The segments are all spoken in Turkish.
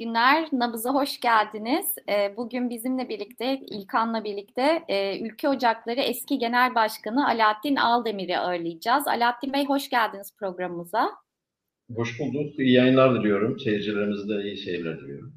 günler. Nabız'a hoş geldiniz. Ee, bugün bizimle birlikte, İlkan'la birlikte e, Ülke Ocakları eski Genel Başkanı Alaaddin Aldemir'i ağırlayacağız. Alaaddin Bey hoş geldiniz programımıza. Hoş bulduk. İyi yayınlar diliyorum. Seyircilerimize de iyi seyirler diliyorum.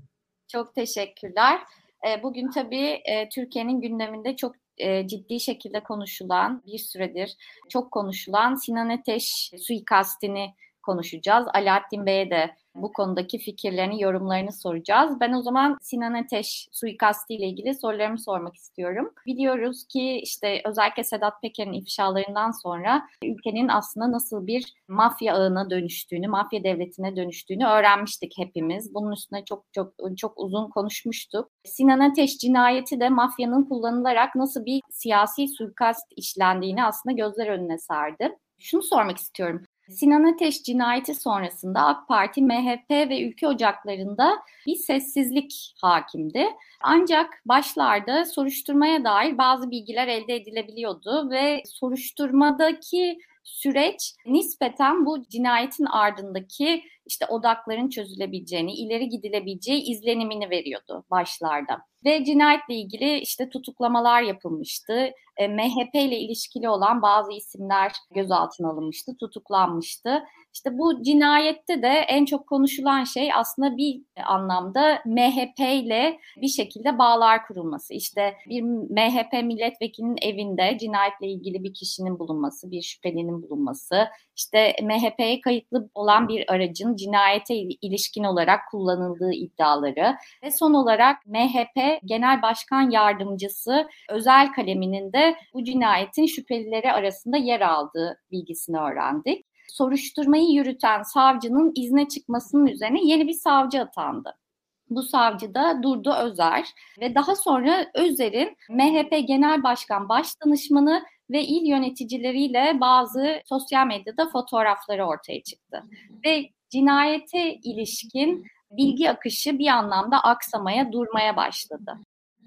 Çok teşekkürler. Ee, bugün tabii e, Türkiye'nin gündeminde çok e, ciddi şekilde konuşulan, bir süredir çok konuşulan Sinan Ateş suikastini konuşacağız. Alaaddin Bey'e de bu konudaki fikirlerini, yorumlarını soracağız. Ben o zaman Sinan Ateş suikasti ile ilgili sorularımı sormak istiyorum. Biliyoruz ki işte özellikle Sedat Peker'in ifşalarından sonra ülkenin aslında nasıl bir mafya ağına dönüştüğünü, mafya devletine dönüştüğünü öğrenmiştik hepimiz. Bunun üstüne çok çok çok uzun konuşmuştuk. Sinan Ateş cinayeti de mafyanın kullanılarak nasıl bir siyasi suikast işlendiğini aslında gözler önüne serdi. Şunu sormak istiyorum. Sinan Ateş cinayeti sonrasında AK Parti, MHP ve ülke ocaklarında bir sessizlik hakimdi. Ancak başlarda soruşturmaya dair bazı bilgiler elde edilebiliyordu ve soruşturmadaki süreç nispeten bu cinayetin ardındaki işte odakların çözülebileceğini, ileri gidilebileceği izlenimini veriyordu başlarda. Ve cinayetle ilgili işte tutuklamalar yapılmıştı. E, MHP ile ilişkili olan bazı isimler gözaltına alınmıştı, tutuklanmıştı. İşte bu cinayette de en çok konuşulan şey aslında bir anlamda MHP ile bir şekilde bağlar kurulması. İşte bir MHP milletvekilinin evinde cinayetle ilgili bir kişinin bulunması, bir şüphelinin bulunması, işte MHP'ye kayıtlı olan bir aracın cinayete ilişkin olarak kullanıldığı iddiaları ve son olarak MHP Genel Başkan Yardımcısı özel kaleminin de bu cinayetin şüphelileri arasında yer aldığı bilgisini öğrendik soruşturmayı yürüten savcının izne çıkmasının üzerine yeni bir savcı atandı. Bu savcı da Durdu Özer ve daha sonra Özer'in MHP Genel Başkan Başdanışmanı ve il yöneticileriyle bazı sosyal medyada fotoğrafları ortaya çıktı. Ve cinayete ilişkin bilgi akışı bir anlamda aksamaya, durmaya başladı.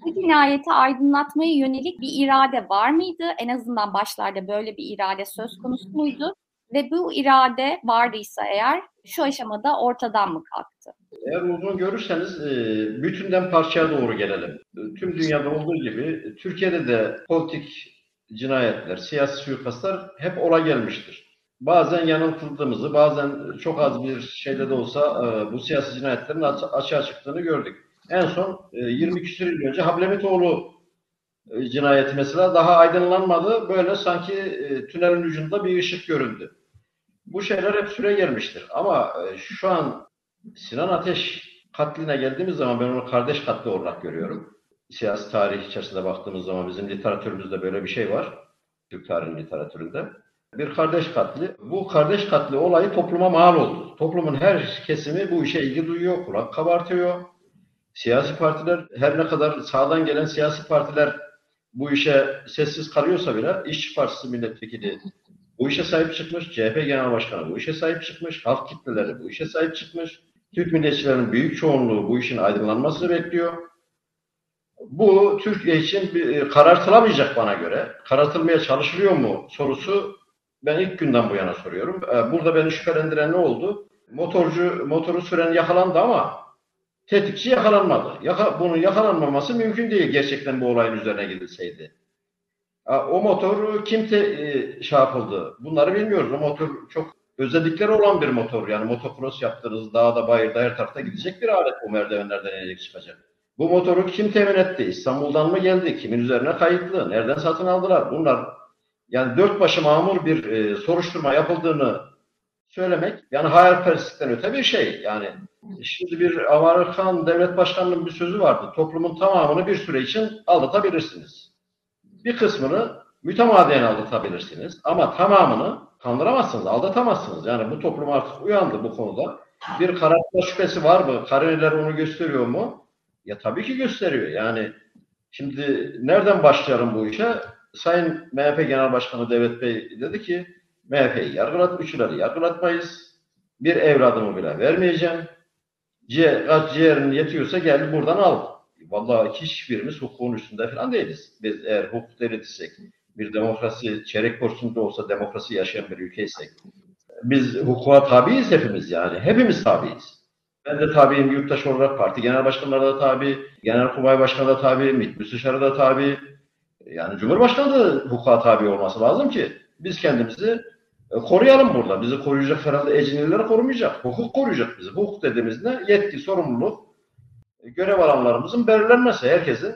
Bu cinayeti aydınlatmaya yönelik bir irade var mıydı? En azından başlarda böyle bir irade söz konusu muydu? Ve bu irade vardıysa eğer şu aşamada ortadan mı kalktı? Eğer uzun görürseniz e, bütünden parçaya doğru gelelim. Tüm dünyada olduğu gibi Türkiye'de de politik cinayetler, siyasi suikastlar hep ola gelmiştir. Bazen yanıltıldığımızı, bazen çok az bir şeyde de olsa e, bu siyasi cinayetlerin açığa çıktığını gördük. En son 20 e, küsur yıl önce Hablemetoğlu cinayeti mesela daha aydınlanmadı. Böyle sanki tünelin ucunda bir ışık göründü. Bu şeyler hep süre gelmiştir. Ama e, şu an Sinan Ateş katline geldiğimiz zaman ben onu kardeş katli olarak görüyorum. Siyasi tarih içerisinde baktığımız zaman bizim literatürümüzde böyle bir şey var. Türk tarihi literatüründe. Bir kardeş katli. Bu kardeş katli olayı topluma mal oldu. Toplumun her kesimi bu işe ilgi duyuyor, kulak kabartıyor. Siyasi partiler, her ne kadar sağdan gelen siyasi partiler bu işe sessiz kalıyorsa bile İşçi Partisi milletvekili bu işe sahip çıkmış. CHP Genel Başkanı bu işe sahip çıkmış. Halk kitleleri bu işe sahip çıkmış. Türk milliyetçilerin büyük çoğunluğu bu işin aydınlanmasını bekliyor. Bu Türkiye için bir, e, karartılamayacak bana göre. Karartılmaya çalışılıyor mu sorusu ben ilk günden bu yana soruyorum. E, burada beni şüphelendiren ne oldu? Motorcu, motoru süren yakalandı ama tetikçi yakalanmadı. Yaka, bunun yakalanmaması mümkün değil gerçekten bu olayın üzerine gidilseydi. O motor kim te, e, şey yapıldı? Bunları bilmiyoruz. O motor çok özellikleri olan bir motor. Yani motocross yaptığınız dağda, bayırda, her tarafta gidecek bir alet bu merdivenlerden inecek çıkacak. Bu motoru kim temin etti? İstanbul'dan mı geldi? Kimin üzerine kayıtlı? Nereden satın aldılar? Bunlar yani dört başı mamur bir e, soruşturma yapıldığını söylemek yani hayalperestlikten öte bir şey. Yani şimdi bir Amerikan devlet başkanının bir sözü vardı. Toplumun tamamını bir süre için aldatabilirsiniz bir kısmını mütemadiyen aldatabilirsiniz. Ama tamamını kandıramazsınız, aldatamazsınız. Yani bu toplum artık uyandı bu konuda. Bir karartma şüphesi var mı? Karineler onu gösteriyor mu? Ya tabii ki gösteriyor. Yani şimdi nereden başlayalım bu işe? Sayın MHP Genel Başkanı Devlet Bey dedi ki MHP'yi yargılat, üçleri yargılatmayız. Bir evladımı bile vermeyeceğim. Ciğer, kaç ciğerin yetiyorsa gel buradan al. Vallahi hiçbirimiz hukukun üstünde falan değiliz. Biz eğer hukuk devletiysek, bir demokrasi, çeyrek porsiyonda olsa demokrasi yaşayan bir ülkeysek, biz hukuka tabiiz hepimiz yani. Hepimiz tabiiz. Ben de tabiyim yurttaş olarak parti genel başkanları da tabi, genel kurmay başkanı da tabi, MİT müsteşarı da tabi. Yani Cumhurbaşkanı da hukuka tabi olması lazım ki biz kendimizi e, koruyalım burada. Bizi koruyacak herhalde ecinileri korumayacak. Hukuk koruyacak bizi. Hukuk dediğimizde yetki, sorumluluk, e, görev alanlarımızın belirlenmesi. Herkesin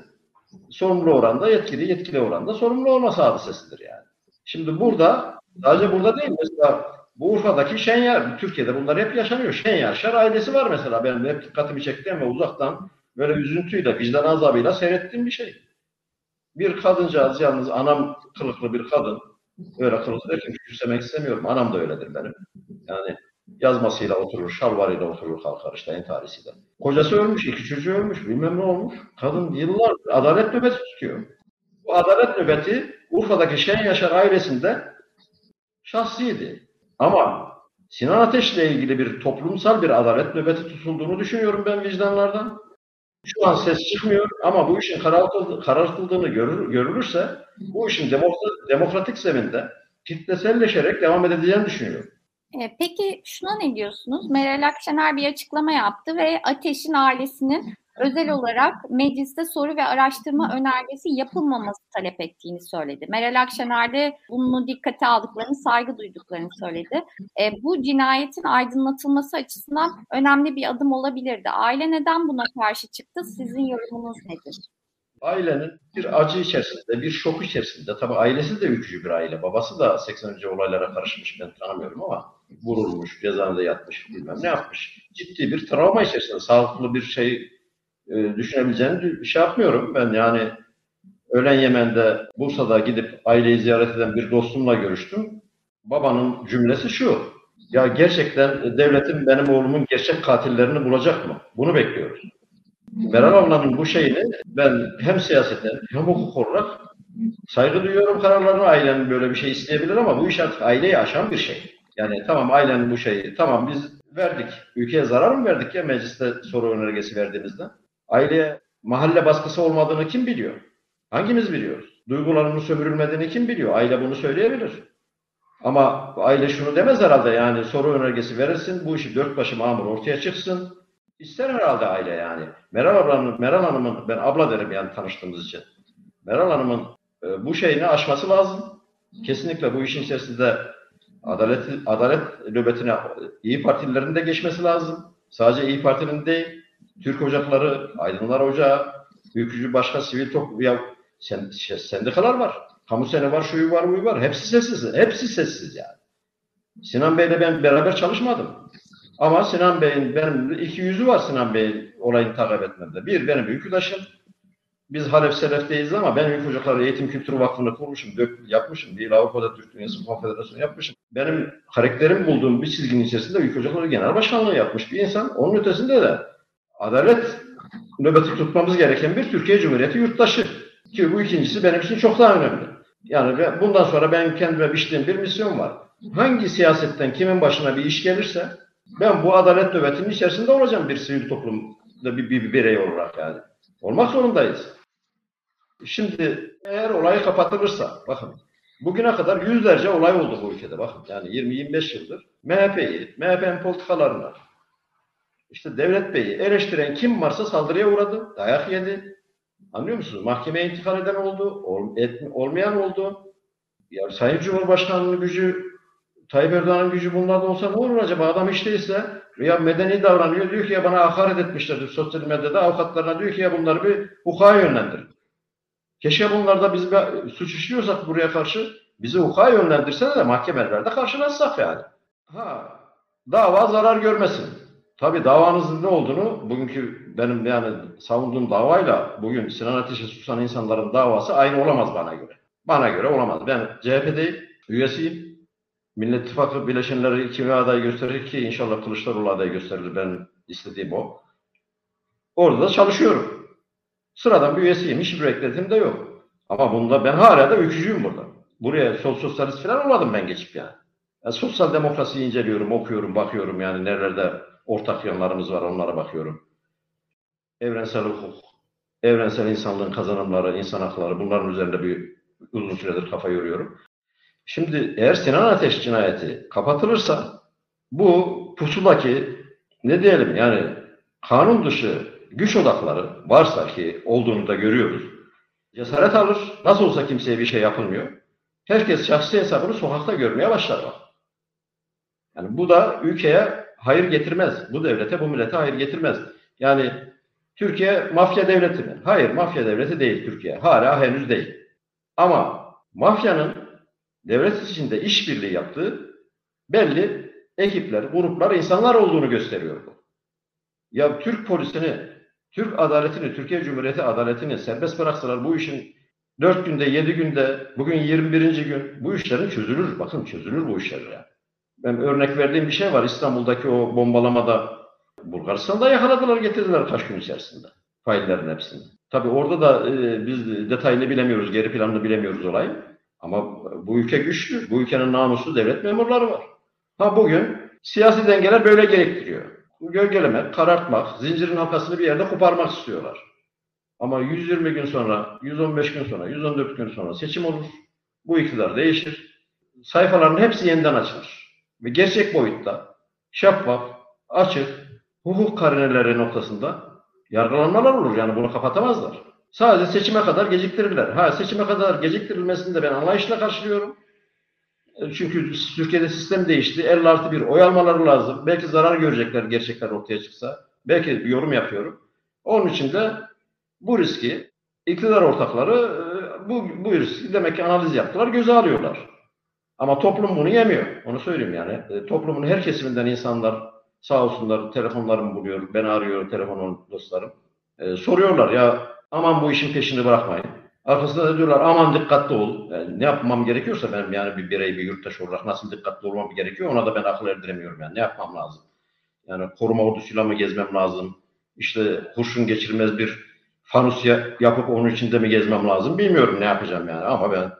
sorumlu oranda, yetkili, yetkili oranda sorumlu olması hadisesidir yani. Şimdi burada, sadece burada değil mesela bu Urfa'daki Şenyar, Türkiye'de bunlar hep yaşanıyor. Şenyar ailesi var mesela benim hep dikkatimi çektiğim ve uzaktan böyle üzüntüyle, vicdan azabıyla seyrettiğim bir şey. Bir kadıncağız yalnız anam kılıklı bir kadın. Öyle kılıklı derken küçümsemek istemiyorum. Anam da öyledir benim. Yani yazmasıyla oturur, şalvarıyla oturur kalkar işte entarisiyle. Kocası ölmüş, iki çocuğu ölmüş, bilmem ne olmuş. Kadın yıllar adalet nöbeti tutuyor. Bu adalet nöbeti Urfa'daki Şen Yaşar ailesinde şahsiydi. Ama Sinan Ateş'le ilgili bir toplumsal bir adalet nöbeti tutulduğunu düşünüyorum ben vicdanlardan. Şu an ses çıkmıyor ama bu işin karartıldığını görür, görülürse bu işin demokratik zeminde kitleselleşerek devam edeceğini düşünüyorum. E, peki şuna ne diyorsunuz? Meral Akşener bir açıklama yaptı ve Ateş'in ailesinin özel olarak mecliste soru ve araştırma önergesi yapılmaması talep ettiğini söyledi. Meral Akşener de bunu dikkate aldıklarını, saygı duyduklarını söyledi. E, bu cinayetin aydınlatılması açısından önemli bir adım olabilirdi. Aile neden buna karşı çıktı? Sizin yorumunuz nedir? Ailenin bir acı içerisinde, bir şok içerisinde. Tabii ailesi de ülkücü bir aile. Babası da 80. olaylara karışmış ben tanımıyorum ama vurulmuş, cezaevinde yatmış bilmem ne yapmış. Ciddi bir travma içerisinde. Sağlıklı bir şey e, düşünebileceğini şey yapmıyorum. Ben yani öğlen Yemen'de Bursa'da gidip aileyi ziyaret eden bir dostumla görüştüm. Babanın cümlesi şu. Ya gerçekten devletin benim oğlumun gerçek katillerini bulacak mı? Bunu bekliyoruz. Meral ablanın bu şeyini ben hem siyaseten hem hukuk olarak saygı duyuyorum kararlarına. Ailenin böyle bir şey isteyebilir ama bu iş artık aileyi aşan bir şey. Yani tamam ailenin bu şeyi, tamam biz verdik. Ülkeye zarar mı verdik ya mecliste soru önergesi verdiğimizde? Aileye mahalle baskısı olmadığını kim biliyor? Hangimiz biliyoruz? Duygularının sömürülmediğini kim biliyor? Aile bunu söyleyebilir. Ama aile şunu demez herhalde yani soru önergesi verirsin, bu işi dört başı mamur ortaya çıksın. İster herhalde aile yani. Meral ablanın, Meral Hanım'ın, ben abla derim yani tanıştığımız için. Meral Hanım'ın e, bu şeyini aşması lazım. Kesinlikle bu işin içerisinde adalet, adalet nöbetine İyi Partililerin de geçmesi lazım. Sadece İyi Parti'nin değil, Türk Ocakları, Aydınlar Ocağı, ülkücü başka sivil toplum, ya sen, şey, sendikalar var. Kamu sene var, şuyu var, buyu var. Hepsi sessiz. Hepsi sessiz yani. Sinan Bey'le ben beraber çalışmadım. Ama Sinan Bey'in benim iki yüzü var Sinan Bey'in olayını takip etmemde. Bir benim ülküdaşım. Biz Halef Selef'teyiz ama ben Ülke Ocakları Eğitim Kültürü Vakfı'nı kurmuşum, dök, yapmışım. Değil Avrupa'da Türk Dünyası Konfederasyonu yapmışım. Benim karakterim bulduğum bir çizginin içerisinde Ülke Ocakları Genel Başkanlığı yapmış bir insan. Onun ötesinde de adalet nöbeti tutmamız gereken bir Türkiye Cumhuriyeti yurttaşı. Ki bu ikincisi benim için çok daha önemli. Yani bundan sonra benim kendime biçtiğim bir misyon var. Hangi siyasetten kimin başına bir iş gelirse ben bu adalet nöbetinin içerisinde olacağım bir sivil toplumda bir, bir, bir birey olarak yani. Olmak zorundayız. Şimdi eğer olay kapatılırsa bakın bugüne kadar yüzlerce olay oldu bu ülkede bakın yani 20-25 yıldır MHP'yi, MHP'nin politikalarına, işte Devlet Bey'i eleştiren kim varsa saldırıya uğradı, dayak yedi. Anlıyor musunuz? Mahkemeye intikal eden oldu, ol, et, olmayan oldu. Ya Sayın Cumhurbaşkanı'nın gücü, Tayyip Erdoğan'ın gücü bunlarda olsa ne olur acaba? Adam işteyse ya medeni davranıyor. Diyor ki ya bana hakaret etmişlerdir sosyal medyada. Avukatlarına diyor ki ya bunları bir hukuka yönlendirin. Keşke bunlarda biz bir suç işliyorsak buraya karşı bizi hukuka yönlendirsene de mahkemelerde karşılaşsak yani. Ha, dava zarar görmesin. Tabii davanızın ne olduğunu bugünkü benim yani savunduğum davayla bugün Sinan Ateş'e susan insanların davası aynı olamaz bana göre. Bana göre olamaz. Ben CHP'deyim, üyesiyim. Millet İttifakı bileşenleri kimi aday gösterir ki inşallah Kılıçdaroğlu aday gösterilir. Ben istediğim o. Orada da çalışıyorum. Sıradan bir üyesiyim. Hiçbir bekletim de yok. Ama bunda ben hala da ülkücüyüm burada. Buraya sol sosyalist falan olmadım ben geçip yani. yani sosyal demokrasiyi inceliyorum, okuyorum, bakıyorum yani nerelerde ortak yanlarımız var onlara bakıyorum. Evrensel hukuk, evrensel insanlığın kazanımları, insan hakları bunların üzerinde bir uzun süredir kafa yoruyorum. Şimdi eğer Sinan Ateş cinayeti kapatılırsa bu pusuldaki ne diyelim yani kanun dışı güç odakları varsa ki olduğunu da görüyoruz. Cesaret alır. Nasıl olsa kimseye bir şey yapılmıyor. Herkes şahsi hesabını sokakta görmeye başlar. Yani bu da ülkeye hayır getirmez. Bu devlete, bu millete hayır getirmez. Yani Türkiye mafya devleti mi? Hayır, mafya devleti değil Türkiye. Hala henüz değil. Ama mafyanın devlet içinde işbirliği yaptığı belli ekipler, gruplar, insanlar olduğunu gösteriyor bu. Ya Türk polisini, Türk adaletini, Türkiye Cumhuriyeti adaletini serbest bıraksalar bu işin 4 günde, 7 günde, bugün 21. gün bu işlerin çözülür. Bakın çözülür bu işler ya. Ben örnek verdiğim bir şey var. İstanbul'daki o bombalamada Bulgaristan'da yakaladılar getirdiler kaç gün içerisinde. Faillerin hepsini. Tabii orada da e, biz detayını bilemiyoruz, geri planını bilemiyoruz olayı. Ama bu ülke güçlü. Bu ülkenin namuslu devlet memurları var. Ha bugün siyasi dengeler böyle gerektiriyor. Gölgelemek, karartmak, zincirin halkasını bir yerde koparmak istiyorlar. Ama 120 gün sonra, 115 gün sonra, 114 gün sonra seçim olur. Bu iktidar değişir. Sayfaların hepsi yeniden açılır. Ve gerçek boyutta şeffaf, açık, hukuk karineleri noktasında yargılanmalar olur. Yani bunu kapatamazlar. Sadece seçime kadar geciktirirler. Ha seçime kadar geciktirilmesini de ben anlayışla karşılıyorum. E, çünkü Türkiye'de sistem değişti. 50 artı bir oy almaları lazım. Belki zarar görecekler gerçekler ortaya çıksa. Belki bir yorum yapıyorum. Onun için de bu riski iktidar ortakları e, bu, bu riski demek ki analiz yaptılar, göze alıyorlar. Ama toplum bunu yemiyor. Onu söyleyeyim yani. E, toplumun her kesiminden insanlar sağ olsunlar telefonlarımı buluyor. Ben arıyor telefonun dostlarım. E, soruyorlar ya aman bu işin peşini bırakmayın. Arkasında da diyorlar aman dikkatli ol. Yani ne yapmam gerekiyorsa benim yani bir birey, bir yurttaş olarak nasıl dikkatli olmam gerekiyor ona da ben akıl erdiremiyorum yani. Ne yapmam lazım? Yani koruma ordusuyla mı gezmem lazım? İşte kurşun geçirmez bir fanus yapıp onun içinde mi gezmem lazım bilmiyorum ne yapacağım yani ama ben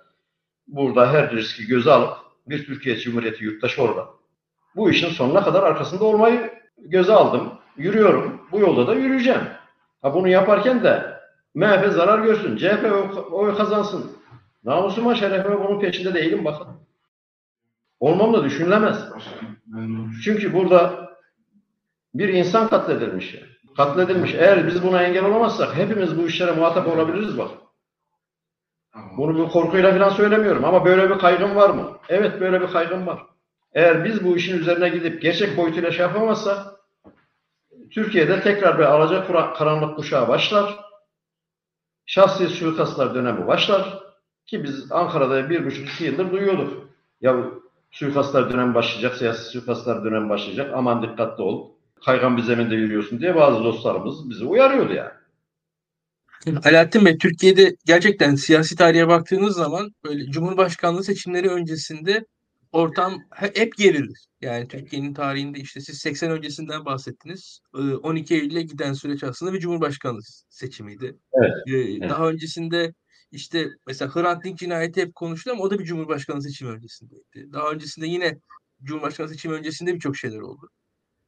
burada her riski göze alıp bir Türkiye Cumhuriyeti yurttaşı olarak bu işin sonuna kadar arkasında olmayı göze aldım. Yürüyorum. Bu yolda da yürüyeceğim. Ha bunu yaparken de MHP zarar görsün. CHP oy kazansın. Namusuma şerefime bunun peşinde değilim bakın. Olmam da düşünülemez. Çünkü burada bir insan katledilmiş. Katledilmiş. Eğer biz buna engel olamazsak hepimiz bu işlere muhatap olabiliriz bak. Bunu bir korkuyla falan söylemiyorum ama böyle bir kaygım var mı? Evet böyle bir kaygım var. Eğer biz bu işin üzerine gidip gerçek boyutuyla şey yapamazsak Türkiye'de tekrar bir alacak karanlık kuşağı başlar. Şahsi suikastlar dönemi başlar. Ki biz Ankara'da bir buçuk iki yıldır duyuyorduk. Ya suikastlar dönemi başlayacak, siyasi suikastlar dönemi başlayacak. Aman dikkatli ol. Kaygan bir zeminde yürüyorsun diye bazı dostlarımız bizi uyarıyordu yani. Alaaddin Bey, Türkiye'de gerçekten siyasi tarihe baktığınız zaman böyle Cumhurbaşkanlığı seçimleri öncesinde ortam hep gerilir. Yani Türkiye'nin tarihinde işte siz 80 öncesinden bahsettiniz. 12 Eylül'e giden süreç aslında bir cumhurbaşkanlığı seçimiydi. Evet. evet. Daha öncesinde işte mesela Hrant Dink cinayeti hep konuştu ama o da bir cumhurbaşkanlığı seçimi öncesindeydi. Daha öncesinde yine cumhurbaşkanlığı seçimi öncesinde birçok şeyler oldu.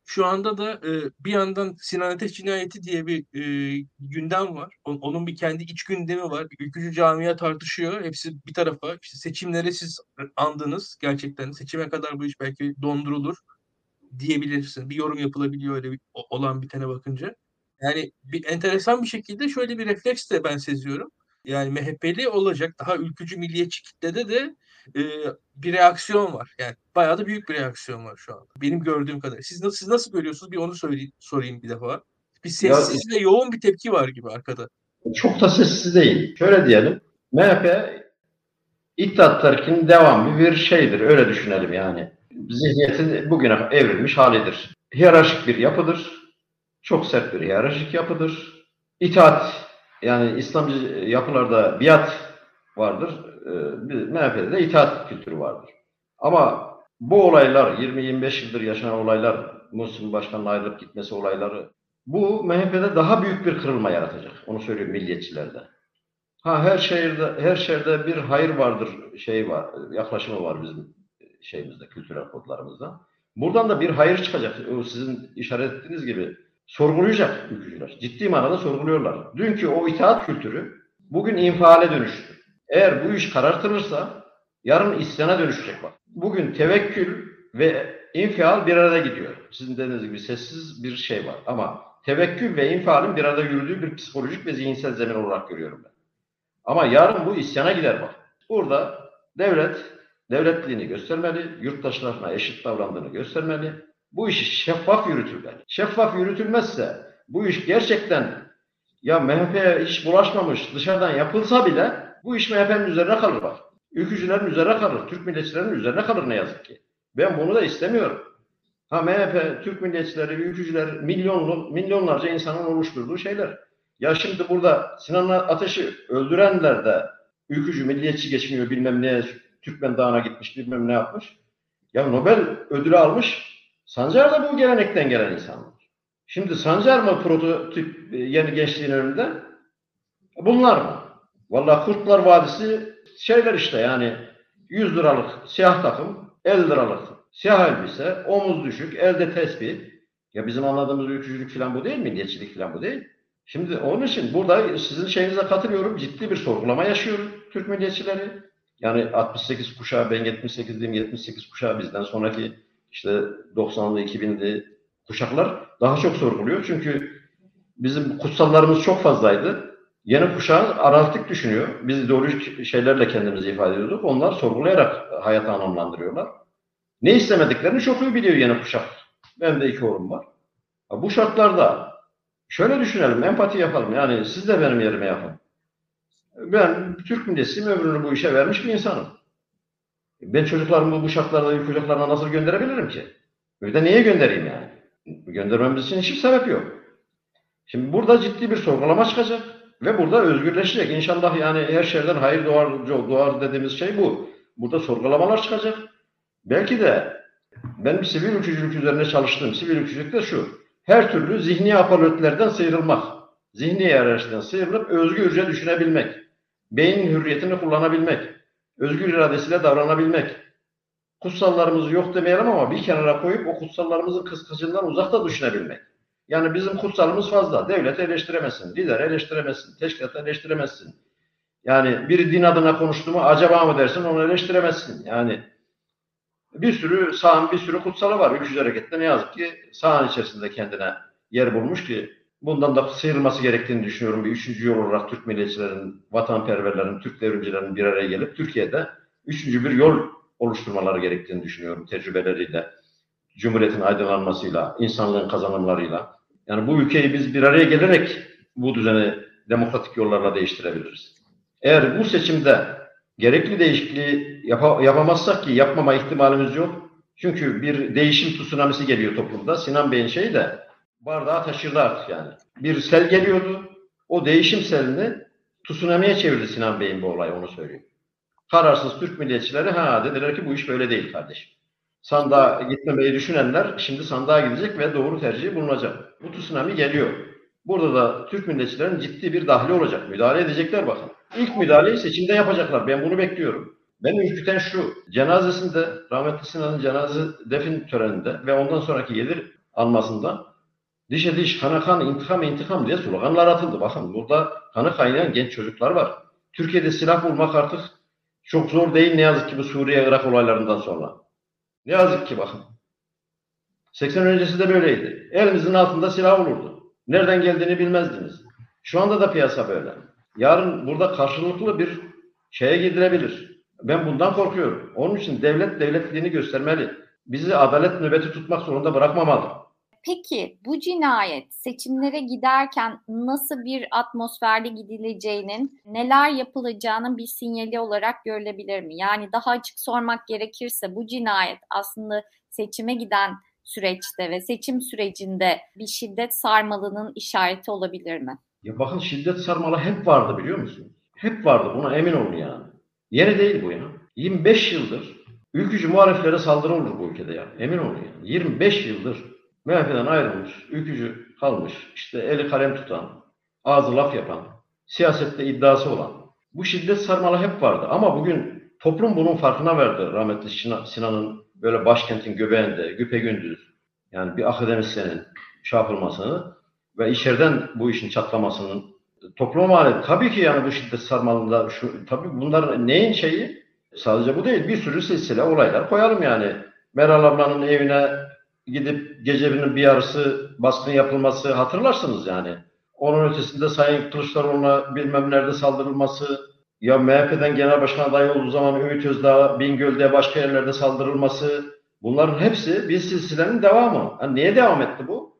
Şu anda da e, bir yandan Sinan Ateş cinayeti diye bir e, gündem var. O, onun bir kendi iç gündemi var. Ülkücü camia tartışıyor. Hepsi bir tarafa. İşte seçimleri siz andınız. Gerçekten seçime kadar bu iş belki dondurulur diyebilirsin. Bir yorum yapılabiliyor öyle bir, olan bitene bakınca. Yani bir enteresan bir şekilde şöyle bir refleks de ben seziyorum. Yani MHP'li olacak daha ülkücü milliyetçi kitlede de e, bir reaksiyon var. Yani bayağı da büyük bir reaksiyon var şu an. Benim gördüğüm kadar. Siz nasıl, siz nasıl görüyorsunuz? Bir onu söyleyeyim, sorayım bir defa. Bir sessiz ya, ve yoğun bir tepki var gibi arkada. Çok da sessiz değil. Şöyle diyelim. MHP İttihat Terakki'nin devamı bir şeydir. Öyle düşünelim yani. Zihniyetin bugüne evrilmiş halidir. Hiyerarşik bir yapıdır. Çok sert bir hiyerarşik yapıdır. İtaat yani İslamcı yapılarda biat vardır. Ee, MHP'de de itaat kültürü vardır. Ama bu olaylar 20-25 yıldır yaşanan olaylar Muhsin Başkan'ın ayrılıp gitmesi olayları bu MHP'de daha büyük bir kırılma yaratacak. Onu söylüyorum milliyetçilerde. Ha her şehirde her şehirde bir hayır vardır şey var yaklaşımı var bizim şeyimizde kültürel kodlarımızda. Buradan da bir hayır çıkacak. O sizin işaret ettiğiniz gibi sorgulayacak ülkücüler. Ciddi manada sorguluyorlar. Dünkü o itaat kültürü bugün infiale dönüştü. Eğer bu iş karartılırsa yarın isyana dönüşecek bak. Bugün tevekkül ve infial bir arada gidiyor. Sizin dediğiniz gibi sessiz bir şey var. Ama tevekkül ve infalin bir arada yürüdüğü bir psikolojik ve zihinsel zemin olarak görüyorum ben. Ama yarın bu isyana gider bak. Burada devlet devletliğini göstermeli, yurttaşlarına eşit davrandığını göstermeli. Bu iş şeffaf yürütülmeli. Şeffaf yürütülmezse bu iş gerçekten ya MHP'ye hiç bulaşmamış dışarıdan yapılsa bile bu iş MHP'nin üzerine kalır bak. Ülkücülerin üzerine kalır, Türk milletçilerinin üzerine kalır ne yazık ki. Ben bunu da istemiyorum. Ha MHP, Türk milliyetçileri, ülkücüler, milyonlu, milyonlarca insanın oluşturduğu şeyler. Ya şimdi burada Sinan Ateş'i öldürenler de ülkücü, milliyetçi geçmiyor bilmem ne, Türkmen Dağı'na gitmiş bilmem ne yapmış. Ya Nobel ödülü almış, Sancar da bu gelenekten gelen insanlar. Şimdi Sancar mı prototip e, yeni gençliğin önünde? Bunlar mı? Vallahi Kurtlar Vadisi şeyler işte yani 100 liralık siyah takım, 50 liralık siyah elbise, omuz düşük, elde tespih. Ya bizim anladığımız ülkücülük falan bu değil, milliyetçilik falan bu değil. Şimdi onun için burada sizin şeyinize katılıyorum. Ciddi bir sorgulama yaşıyor Türk milliyetçileri. Yani 68 kuşağı, ben 78'liyim, 78 kuşağı bizden sonraki işte 90'lı, 2000'li kuşaklar daha çok sorguluyor. Çünkü bizim kutsallarımız çok fazlaydı. Yeni kuşağı araltık düşünüyor. Biz ideolojik şeylerle kendimizi ifade ediyorduk. Onlar sorgulayarak hayatı anlamlandırıyorlar. Ne istemediklerini çok iyi biliyor yeni kuşak. Benim de iki oğlum var. Bu şartlarda şöyle düşünelim, empati yapalım. Yani siz de benim yerime yapın. Ben Türk milletiyim, ömrünü bu işe vermiş bir insanım. Ben çocuklarımı bu şartlarda yük nasıl gönderebilirim ki? Öyle niye göndereyim yani? Göndermemiz için hiçbir sebep yok. Şimdi burada ciddi bir sorgulama çıkacak ve burada özgürleşecek. İnşallah yani her şeyden hayır doğar, doğar dediğimiz şey bu. Burada sorgulamalar çıkacak. Belki de ben sivil ülkücülük üzerine çalıştım. Sivil ülkücülük de şu. Her türlü zihni apalötlerden sıyrılmak. Zihni yerleşten sıyrılıp özgürce düşünebilmek. Beyin hürriyetini kullanabilmek. Özgür iradesiyle davranabilmek. Kutsallarımızı yok demeyelim ama bir kenara koyup o kutsallarımızın kıskacından uzakta düşünebilmek. Yani bizim kutsalımız fazla. Devlet eleştiremezsin, lider eleştiremezsin, teşkilat eleştiremezsin. Yani bir din adına konuştu mu acaba mı dersin onu eleştiremezsin. Yani bir sürü sağın bir sürü kutsalı var. Ülkücü harekette ne yazık ki sağın içerisinde kendine yer bulmuş ki bundan da sıyrılması gerektiğini düşünüyorum. Bir üçüncü yol olarak Türk milliyetçilerin, vatanperverlerin, Türk devrimcilerin bir araya gelip Türkiye'de üçüncü bir yol oluşturmaları gerektiğini düşünüyorum tecrübeleriyle, Cumhuriyet'in aydınlanmasıyla, insanlığın kazanımlarıyla. Yani bu ülkeyi biz bir araya gelerek bu düzeni demokratik yollarla değiştirebiliriz. Eğer bu seçimde gerekli değişikliği yap yapamazsak ki yapmama ihtimalimiz yok. Çünkü bir değişim tsunamisi geliyor toplumda. Sinan Bey'in şeyi de bardağı taşırdı artık yani. Bir sel geliyordu. O değişim selini tsunami'ye çevirdi Sinan Bey'in bu olay onu söyleyeyim. Kararsız Türk milliyetçileri ha dediler ki bu iş böyle değil kardeşim. Sandığa gitmemeyi düşünenler şimdi sandığa gidecek ve doğru tercihi bulunacak. Bu tsunami geliyor. Burada da Türk milliyetçilerin ciddi bir dahli olacak. Müdahale edecekler bakın. İlk müdahaleyi seçimde yapacaklar. Ben bunu bekliyorum. Ben ürküten şu, cenazesinde, rahmetli Sinan'ın cenaze defin töreninde ve ondan sonraki gelir almasında dişe diş, kana kan, intikam intikam diye sloganlar atıldı. Bakın burada kanı kaynayan genç çocuklar var. Türkiye'de silah bulmak artık çok zor değil ne yazık ki bu Suriye-Irak olaylarından sonra. Ne yazık ki bakın. 80 öncesi de böyleydi. Elimizin altında silah olurdu. Nereden geldiğini bilmezdiniz. Şu anda da piyasa böyle. Yarın burada karşılıklı bir şeye gidilebilir. Ben bundan korkuyorum. Onun için devlet devletliğini göstermeli. Bizi adalet nöbeti tutmak zorunda bırakmamalı. Peki bu cinayet seçimlere giderken nasıl bir atmosferde gidileceğinin, neler yapılacağının bir sinyali olarak görülebilir mi? Yani daha açık sormak gerekirse bu cinayet aslında seçime giden süreçte ve seçim sürecinde bir şiddet sarmalının işareti olabilir mi? Ya bakın şiddet sarmalı hep vardı biliyor musun? Hep vardı buna emin olun yani. Yeni değil bu ya. 25 yıldır ülkücü muhaliflere saldırı olur bu ülkede ya. Emin olun yani. 25 yıldır MHP'den ayrılmış, ülkücü kalmış, işte eli kalem tutan, ağzı laf yapan, siyasette iddiası olan. Bu şiddet sarmalı hep vardı ama bugün toplum bunun farkına verdi rahmetli Sinan'ın böyle başkentin göbeğinde, güpe yani bir akademisyenin yapılmasını ve içeriden bu işin çatlamasının topluma mal Tabii ki yani bu şiddet sarmalında şu tabii bunlar neyin şeyi? Sadece bu değil. Bir sürü silsile olaylar koyalım yani. Meral ablanın evine gidip gecenin bir yarısı baskın yapılması hatırlarsınız yani. Onun ötesinde Sayın Kılıçdaroğlu'na bilmem nerede saldırılması, ya MHP'den genel başkan adayı olduğu zaman Ümit Özdağ, Bingöl'de başka yerlerde saldırılması, bunların hepsi bir silsilenin devamı. Yani niye devam etti bu?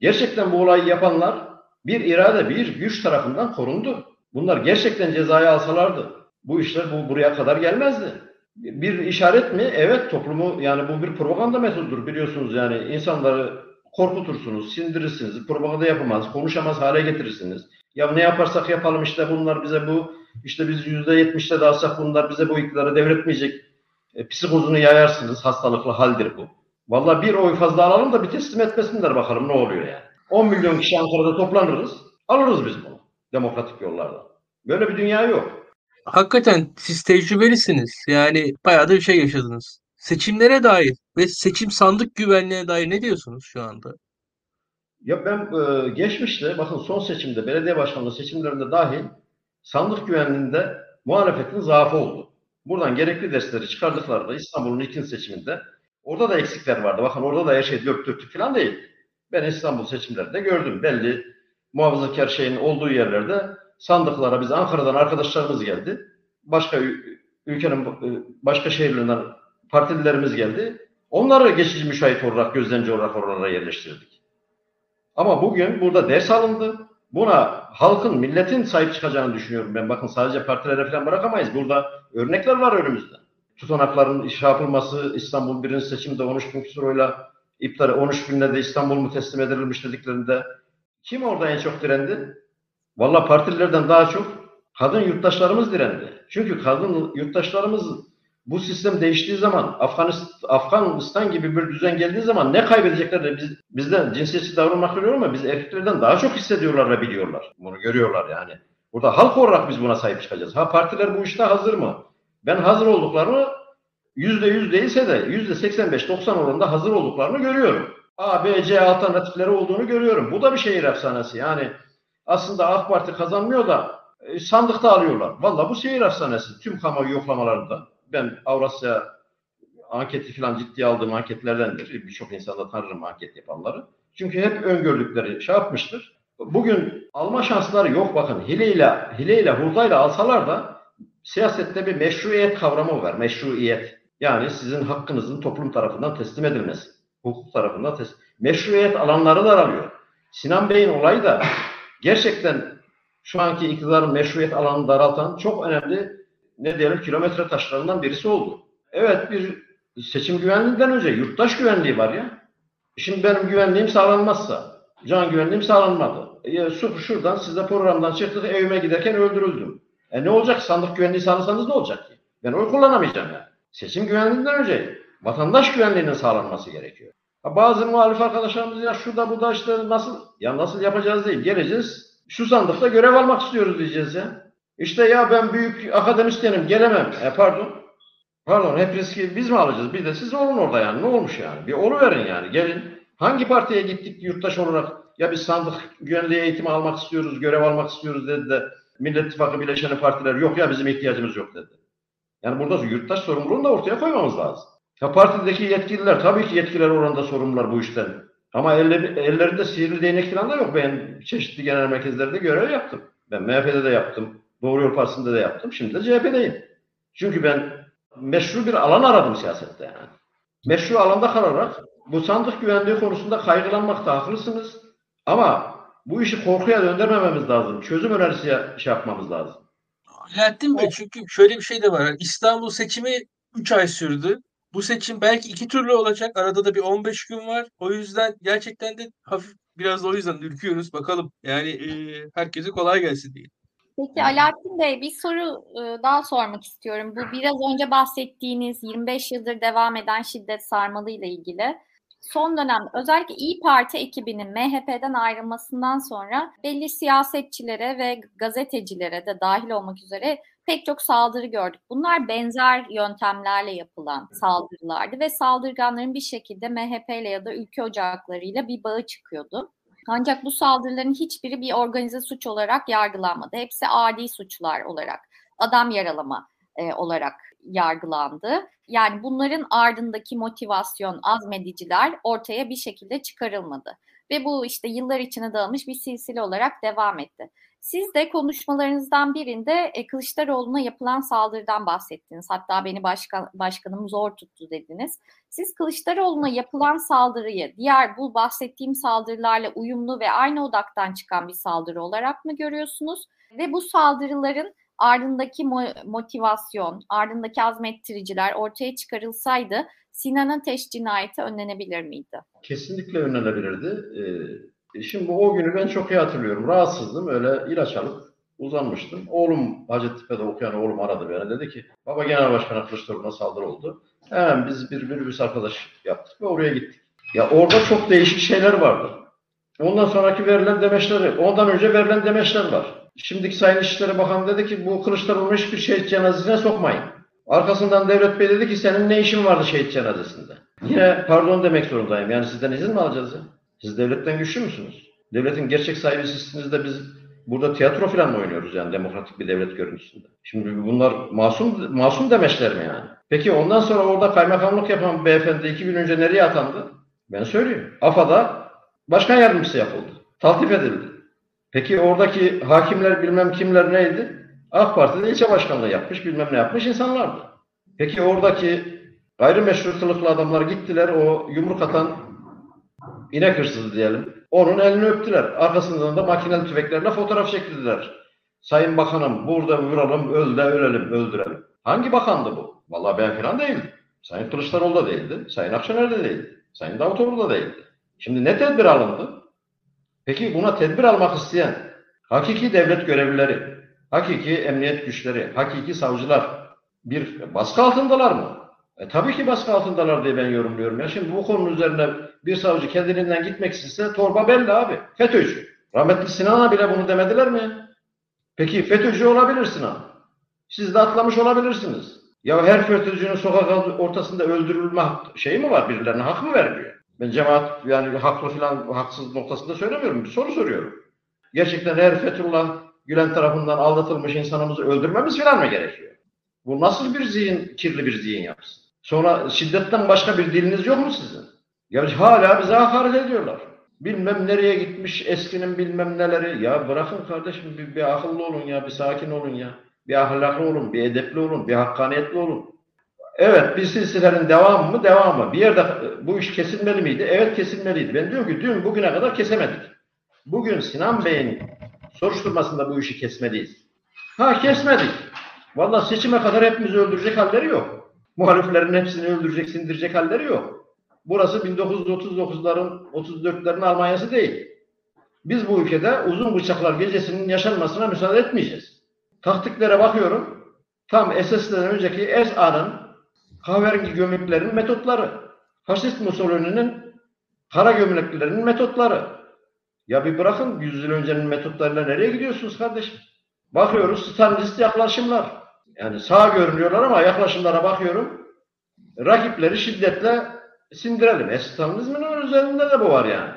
Gerçekten bu olayı yapanlar bir irade, bir güç tarafından korundu. Bunlar gerçekten cezayı alsalardı bu işler bu buraya kadar gelmezdi. Bir işaret mi? Evet toplumu yani bu bir propaganda metodudur biliyorsunuz yani insanları korkutursunuz, sindirirsiniz, propaganda yapamaz, konuşamaz hale getirirsiniz. Ya ne yaparsak yapalım işte bunlar bize bu işte biz yüzde yetmişte de bunlar bize bu iktidarı devretmeyecek. E, psikozunu yayarsınız. Hastalıklı haldir bu. Vallahi bir oy fazla alalım da bir teslim etmesinler bakalım ne oluyor yani. 10 milyon kişi Ankara'da toplanırız. Alırız biz bunu. Demokratik yollarla. Böyle bir dünya yok. Hakikaten siz tecrübelisiniz. Yani bayağı da bir şey yaşadınız. Seçimlere dair ve seçim sandık güvenliğine dair ne diyorsunuz şu anda? Ya ben e, geçmişte bakın son seçimde belediye başkanlığı seçimlerinde dahil sandık güvenliğinde muhalefetin zaafı oldu. Buradan gerekli dersleri çıkardıklarında İstanbul'un ikinci seçiminde orada da eksikler vardı. Bakın orada da her şey dört dörtlük falan değil. Ben İstanbul seçimlerinde gördüm. Belli muhafazakar şeyin olduğu yerlerde sandıklara biz Ankara'dan arkadaşlarımız geldi. Başka ülkenin e, başka şehirlerinden partililerimiz geldi. Onları geçici müşahit olarak, gözlemci olarak oralara yerleştirdik. Ama bugün burada ders alındı. Buna halkın, milletin sahip çıkacağını düşünüyorum ben. Bakın sadece partilere falan bırakamayız. Burada örnekler var önümüzde. Tutanakların iş yapılması, İstanbul birinci seçimde 13 bin küsur oyla iptal, 13 binle de İstanbul mu teslim edilmiş dediklerinde kim orada en çok direndi? Valla partililerden daha çok kadın yurttaşlarımız direndi. Çünkü kadın yurttaşlarımız bu sistem değiştiği zaman Afganistan, Afganistan gibi bir düzen geldiği zaman ne kaybedecekler biz, bizden cinsiyetçi davranmak biliyor ama biz erkeklerden daha çok hissediyorlar ve biliyorlar. Bunu görüyorlar yani. Burada halk olarak biz buna sahip çıkacağız. Ha partiler bu işte hazır mı? Ben hazır olduklarını yüzde yüz değilse de yüzde 85-90 oranında hazır olduklarını görüyorum. A, B, C alternatifleri olduğunu görüyorum. Bu da bir şehir efsanesi. Yani aslında AK Parti kazanmıyor da e, sandıkta alıyorlar. Valla bu şehir efsanesi. Tüm kamuoyu yoklamalarında ben Avrasya anketi falan ciddiye aldığım anketlerdendir. Birçok insanda tanırım anket yapanları. Çünkü hep öngördükleri şey yapmıştır. Bugün alma şansları yok bakın. Hileyle, hileyle, hurdayla alsalar da siyasette bir meşruiyet kavramı var. Meşruiyet. Yani sizin hakkınızın toplum tarafından teslim edilmesi. Hukuk tarafından teslim. Meşruiyet alanları daralıyor. Sinan Bey'in olayı da gerçekten şu anki iktidarın meşruiyet alanını daraltan çok önemli ne diyelim kilometre taşlarından birisi oldu. Evet bir seçim güvenliğinden önce yurttaş güvenliği var ya. Şimdi benim güvenliğim sağlanmazsa, can güvenliğim sağlanmadı. E, şuradan size programdan çıktık evime giderken öldürüldüm. E ne olacak? Sandık güvenliği sağlasanız ne olacak ki? Ben oy kullanamayacağım yani. Seçim güvenliğinden önce vatandaş güvenliğinin sağlanması gerekiyor. Bazı muhalif arkadaşlarımız ya şurada burada işte nasıl ya nasıl yapacağız değil. Geleceğiz. Şu sandıkta görev almak istiyoruz diyeceğiz ya. İşte ya ben büyük akademisyenim gelemem. E pardon. Pardon hep riski biz mi alacağız? Bir de siz olun orada yani. Ne olmuş yani? Bir olu verin yani. Gelin. Hangi partiye gittik yurttaş olarak? Ya biz sandık güvenliği eğitimi almak istiyoruz, görev almak istiyoruz dedi de Millet İttifakı bileşeni partiler yok ya bizim ihtiyacımız yok dedi. Yani burada yurttaş sorumluluğunu da ortaya koymamız lazım. Ya partideki yetkililer tabii ki yetkiler oranında sorumlular bu işten. Ama elleri, ellerinde sihirli değnek falan da yok. Ben çeşitli genel merkezlerde görev yaptım. Ben MHP'de de yaptım. Doğru Yol Partisi'nde de yaptım. Şimdi de CHP'deyim. Çünkü ben meşru bir alan aradım siyasette yani. Meşru alanda kalarak bu sandık güvenliği konusunda kaygılanmakta haklısınız. Ama bu işi korkuya döndürmememiz lazım. Çözüm önerisi şey yapmamız lazım. Alaaddin Bey çünkü şöyle bir şey de var. İstanbul seçimi 3 ay sürdü. Bu seçim belki iki türlü olacak. Arada da bir 15 gün var. O yüzden gerçekten de hafif biraz da o yüzden ürküyoruz. Bakalım yani e, herkese kolay gelsin diye. Peki Alaaddin Bey bir soru daha sormak istiyorum. Bu biraz önce bahsettiğiniz 25 yıldır devam eden şiddet sarmalı ile ilgili. Son dönem özellikle İyi Parti ekibinin MHP'den ayrılmasından sonra belli siyasetçilere ve gazetecilere de dahil olmak üzere pek çok saldırı gördük. Bunlar benzer yöntemlerle yapılan saldırılardı ve saldırganların bir şekilde MHP ile ya da ülke ocaklarıyla bir bağı çıkıyordu. Ancak bu saldırıların hiçbiri bir organize suç olarak yargılanmadı. Hepsi adi suçlar olarak, adam yaralama e, olarak yargılandı. Yani bunların ardındaki motivasyon, azmediciler ortaya bir şekilde çıkarılmadı. Ve bu işte yıllar içine dağılmış bir silsile olarak devam etti. Siz de konuşmalarınızdan birinde e, Kılıçdaroğlu'na yapılan saldırıdan bahsettiniz. Hatta beni başkan, başkanım zor tuttu dediniz. Siz Kılıçdaroğlu'na yapılan saldırıyı diğer bu bahsettiğim saldırılarla uyumlu ve aynı odaktan çıkan bir saldırı olarak mı görüyorsunuz? Ve bu saldırıların ardındaki motivasyon, ardındaki azmettiriciler ortaya çıkarılsaydı Sinan Ateş cinayeti önlenebilir miydi? Kesinlikle önlenebilirdi. Ee, şimdi o günü ben çok iyi hatırlıyorum. Rahatsızdım. Öyle ilaç alıp uzanmıştım. Oğlum Hacettepe'de okuyan oğlum aradı beni. Dedi ki baba genel başkana Kılıçdaroğlu'na saldırı oldu. Hemen biz bir minibüs arkadaş yaptık ve oraya gittik. Ya orada çok değişik şeyler vardı. Ondan sonraki verilen demeçleri, ondan önce verilen demeçler var. Şimdiki Sayın İçişleri Bakanı dedi ki bu Kılıçdaroğlu'nu hiçbir şehit cenazesine sokmayın. Arkasından Devlet Bey dedi ki senin ne işin vardı şehit cenazesinde? Yine pardon demek zorundayım. Yani sizden izin mi alacağız ya? Siz devletten güçlü müsünüz? Devletin gerçek sahibi sizsiniz de biz burada tiyatro falan mı oynuyoruz yani demokratik bir devlet görüntüsünde? Şimdi bunlar masum masum demeçler mi yani? Peki ondan sonra orada kaymakamlık yapan beyefendi iki gün önce nereye atandı? Ben söyleyeyim. AFA'da başkan yardımcısı yapıldı. Taltif edildi. Peki oradaki hakimler bilmem kimler neydi? AK Parti'de ilçe başkanlığı yapmış, bilmem ne yapmış insanlardı. Peki oradaki gayrimeşru kılıklı adamlar gittiler, o yumruk atan inek hırsızı diyelim. Onun elini öptüler. Arkasından da makineli tüfeklerle fotoğraf çektirdiler. Sayın Bakanım burada vuralım, öl de ölelim, öldürelim. Hangi bakandı bu? Vallahi ben falan değildim. Sayın Kılıçdaroğlu da değildi. Sayın Akşener de değildi. Sayın Davutoğlu da değildi. Şimdi ne tedbir alındı? Peki buna tedbir almak isteyen hakiki devlet görevlileri, hakiki emniyet güçleri, hakiki savcılar bir baskı altındalar mı? E, tabii ki baskı altındalar diye ben yorumluyorum. Ya şimdi bu konunun üzerine bir savcı kendiliğinden gitmek istese torba belli abi. FETÖ'cü. Rahmetli Sinan'a bile bunu demediler mi? Peki FETÖ'cü olabilir Sinan. Siz de atlamış olabilirsiniz. Ya her FETÖ'cünün sokak ortasında öldürülme şeyi mi var? Birilerine hak mı vermiyor? Ben cemaat yani haklı falan haksız noktasında söylemiyorum. Bir soru soruyorum. Gerçekten her Fethullah Gülen tarafından aldatılmış insanımızı öldürmemiz falan mı gerekiyor? Bu nasıl bir zihin, kirli bir zihin yapısı? Sonra şiddetten başka bir diliniz yok mu sizin? Ya hala bize hakaret ediyorlar. Bilmem nereye gitmiş eskinin bilmem neleri. Ya bırakın kardeşim bir, bir akıllı olun ya, bir sakin olun ya. Bir ahlaklı olun, bir edepli olun, bir hakkaniyetli olun. Evet bir silsilenin devamı mı? Devamı. Bir yerde bu iş kesilmeli miydi? Evet kesilmeliydi. Ben diyorum ki dün bugüne kadar kesemedik. Bugün Sinan Bey'in soruşturmasında bu işi kesmeliyiz. Ha kesmedik. Valla seçime kadar hepimizi öldürecek halleri yok. Muhaliflerin hepsini öldürecek, sindirecek halleri yok. Burası 1939'ların, 34'lerin Almanyası değil. Biz bu ülkede uzun bıçaklar gecesinin yaşanmasına müsaade etmeyeceğiz. Taktiklere bakıyorum. Tam SS'den önceki SA'nın kahverengi gömleklerin metotları. Faşist Mussolini'nin kara gömleklilerinin metotları. Ya bir bırakın 100 yıl öncenin metotlarıyla nereye gidiyorsunuz kardeşim? Bakıyoruz Stalinist yaklaşımlar. Yani sağ görünüyorlar ama yaklaşımlara bakıyorum. Rakipleri şiddetle sindirelim. E Stalinizmin özelinde de bu var yani.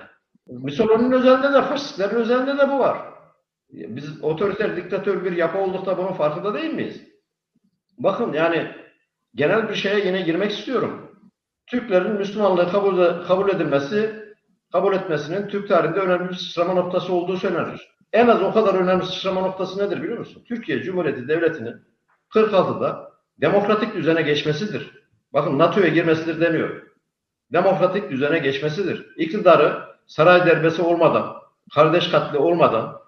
Mussolini'nin özelinde de, faşistlerin özelinde de bu var. Biz otoriter, diktatör bir yapı olduk da bunun farkında değil miyiz? Bakın yani genel bir şeye yine girmek istiyorum. Türklerin Müslümanlığı kabul, kabul edilmesi, kabul etmesinin Türk tarihinde önemli bir sıçrama noktası olduğu söylenir. En az o kadar önemli sıçrama noktası nedir biliyor musun? Türkiye Cumhuriyeti Devleti'nin 46'da demokratik düzene geçmesidir. Bakın NATO'ya girmesidir demiyor. Demokratik düzene geçmesidir. İktidarı saray derbesi olmadan, kardeş katli olmadan,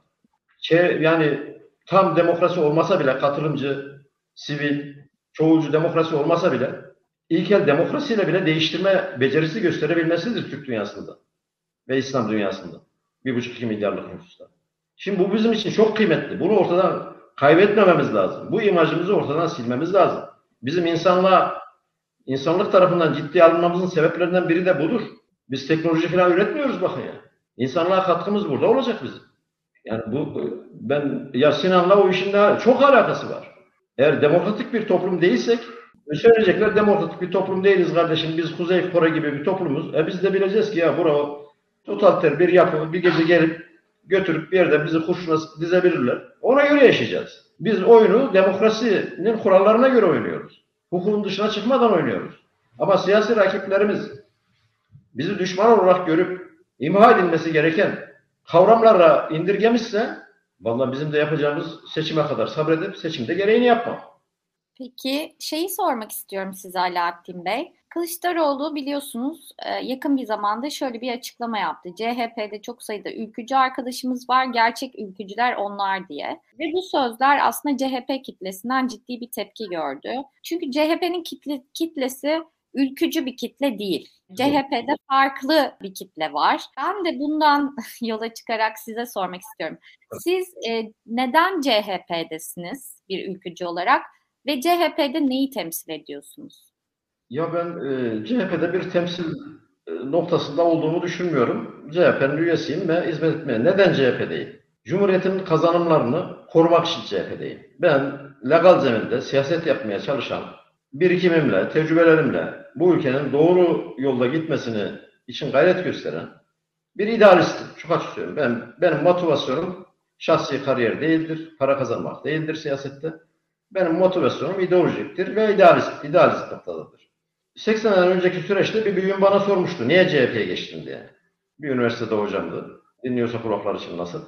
şey, yani tam demokrasi olmasa bile katılımcı, sivil, çoğulcu demokrasi olmasa bile ilkel demokrasiyle bile değiştirme becerisi gösterebilmesidir Türk dünyasında ve İslam dünyasında. Bir buçuk iki milyarlık nüfusta. Şimdi bu bizim için çok kıymetli. Bunu ortadan kaybetmememiz lazım. Bu imajımızı ortadan silmemiz lazım. Bizim insanlığa, insanlık tarafından ciddi alınmamızın sebeplerinden biri de budur. Biz teknoloji falan üretmiyoruz bakın ya. İnsanlığa katkımız burada olacak bizim. Yani bu ben ya Sinan'la o işin daha çok alakası var. Eğer demokratik bir toplum değilsek söyleyecekler demokratik bir toplum değiliz kardeşim. Biz Kuzey Kore gibi bir toplumuz. E biz de bileceğiz ki ya bura totaliter bir yapı bir gece gelip götürüp bir yerde bizi kurşuna dizebilirler. Ona göre yaşayacağız. Biz oyunu demokrasinin kurallarına göre oynuyoruz. Hukukun dışına çıkmadan oynuyoruz. Ama siyasi rakiplerimiz bizi düşman olarak görüp imha edilmesi gereken kavramlara indirgemişse vallahi bizim de yapacağımız seçime kadar sabredip seçimde gereğini yapmak. Peki şeyi sormak istiyorum size Alaaddin Bey. Kılıçdaroğlu biliyorsunuz e, yakın bir zamanda şöyle bir açıklama yaptı. CHP'de çok sayıda ülkücü arkadaşımız var, gerçek ülkücüler onlar diye. Ve bu sözler aslında CHP kitlesinden ciddi bir tepki gördü. Çünkü CHP'nin kitle, kitlesi ülkücü bir kitle değil. CHP'de farklı bir kitle var. Ben de bundan yola çıkarak size sormak istiyorum. Siz e, neden CHP'desiniz bir ülkücü olarak ve CHP'de neyi temsil ediyorsunuz? Ya ben e, CHP'de bir temsil e, noktasında olduğumu düşünmüyorum. CHP'nin üyesiyim ve hizmet etmeye. Neden CHP'deyim? Cumhuriyetin kazanımlarını korumak için CHP'deyim. Ben legal zeminde siyaset yapmaya çalışan birikimimle, tecrübelerimle bu ülkenin doğru yolda gitmesini için gayret gösteren bir idealistim. Çok açık söylüyorum. Ben, benim motivasyonum şahsi kariyer değildir, para kazanmak değildir siyasette. Benim motivasyonum ideolojiktir ve idealist, idealist noktadadır. 80 sene önceki süreçte bir büyüğüm bana sormuştu. Niye CHP'ye geçtin diye. Bir üniversitede hocamdı. Dinliyorsa kulaklar için nasıl?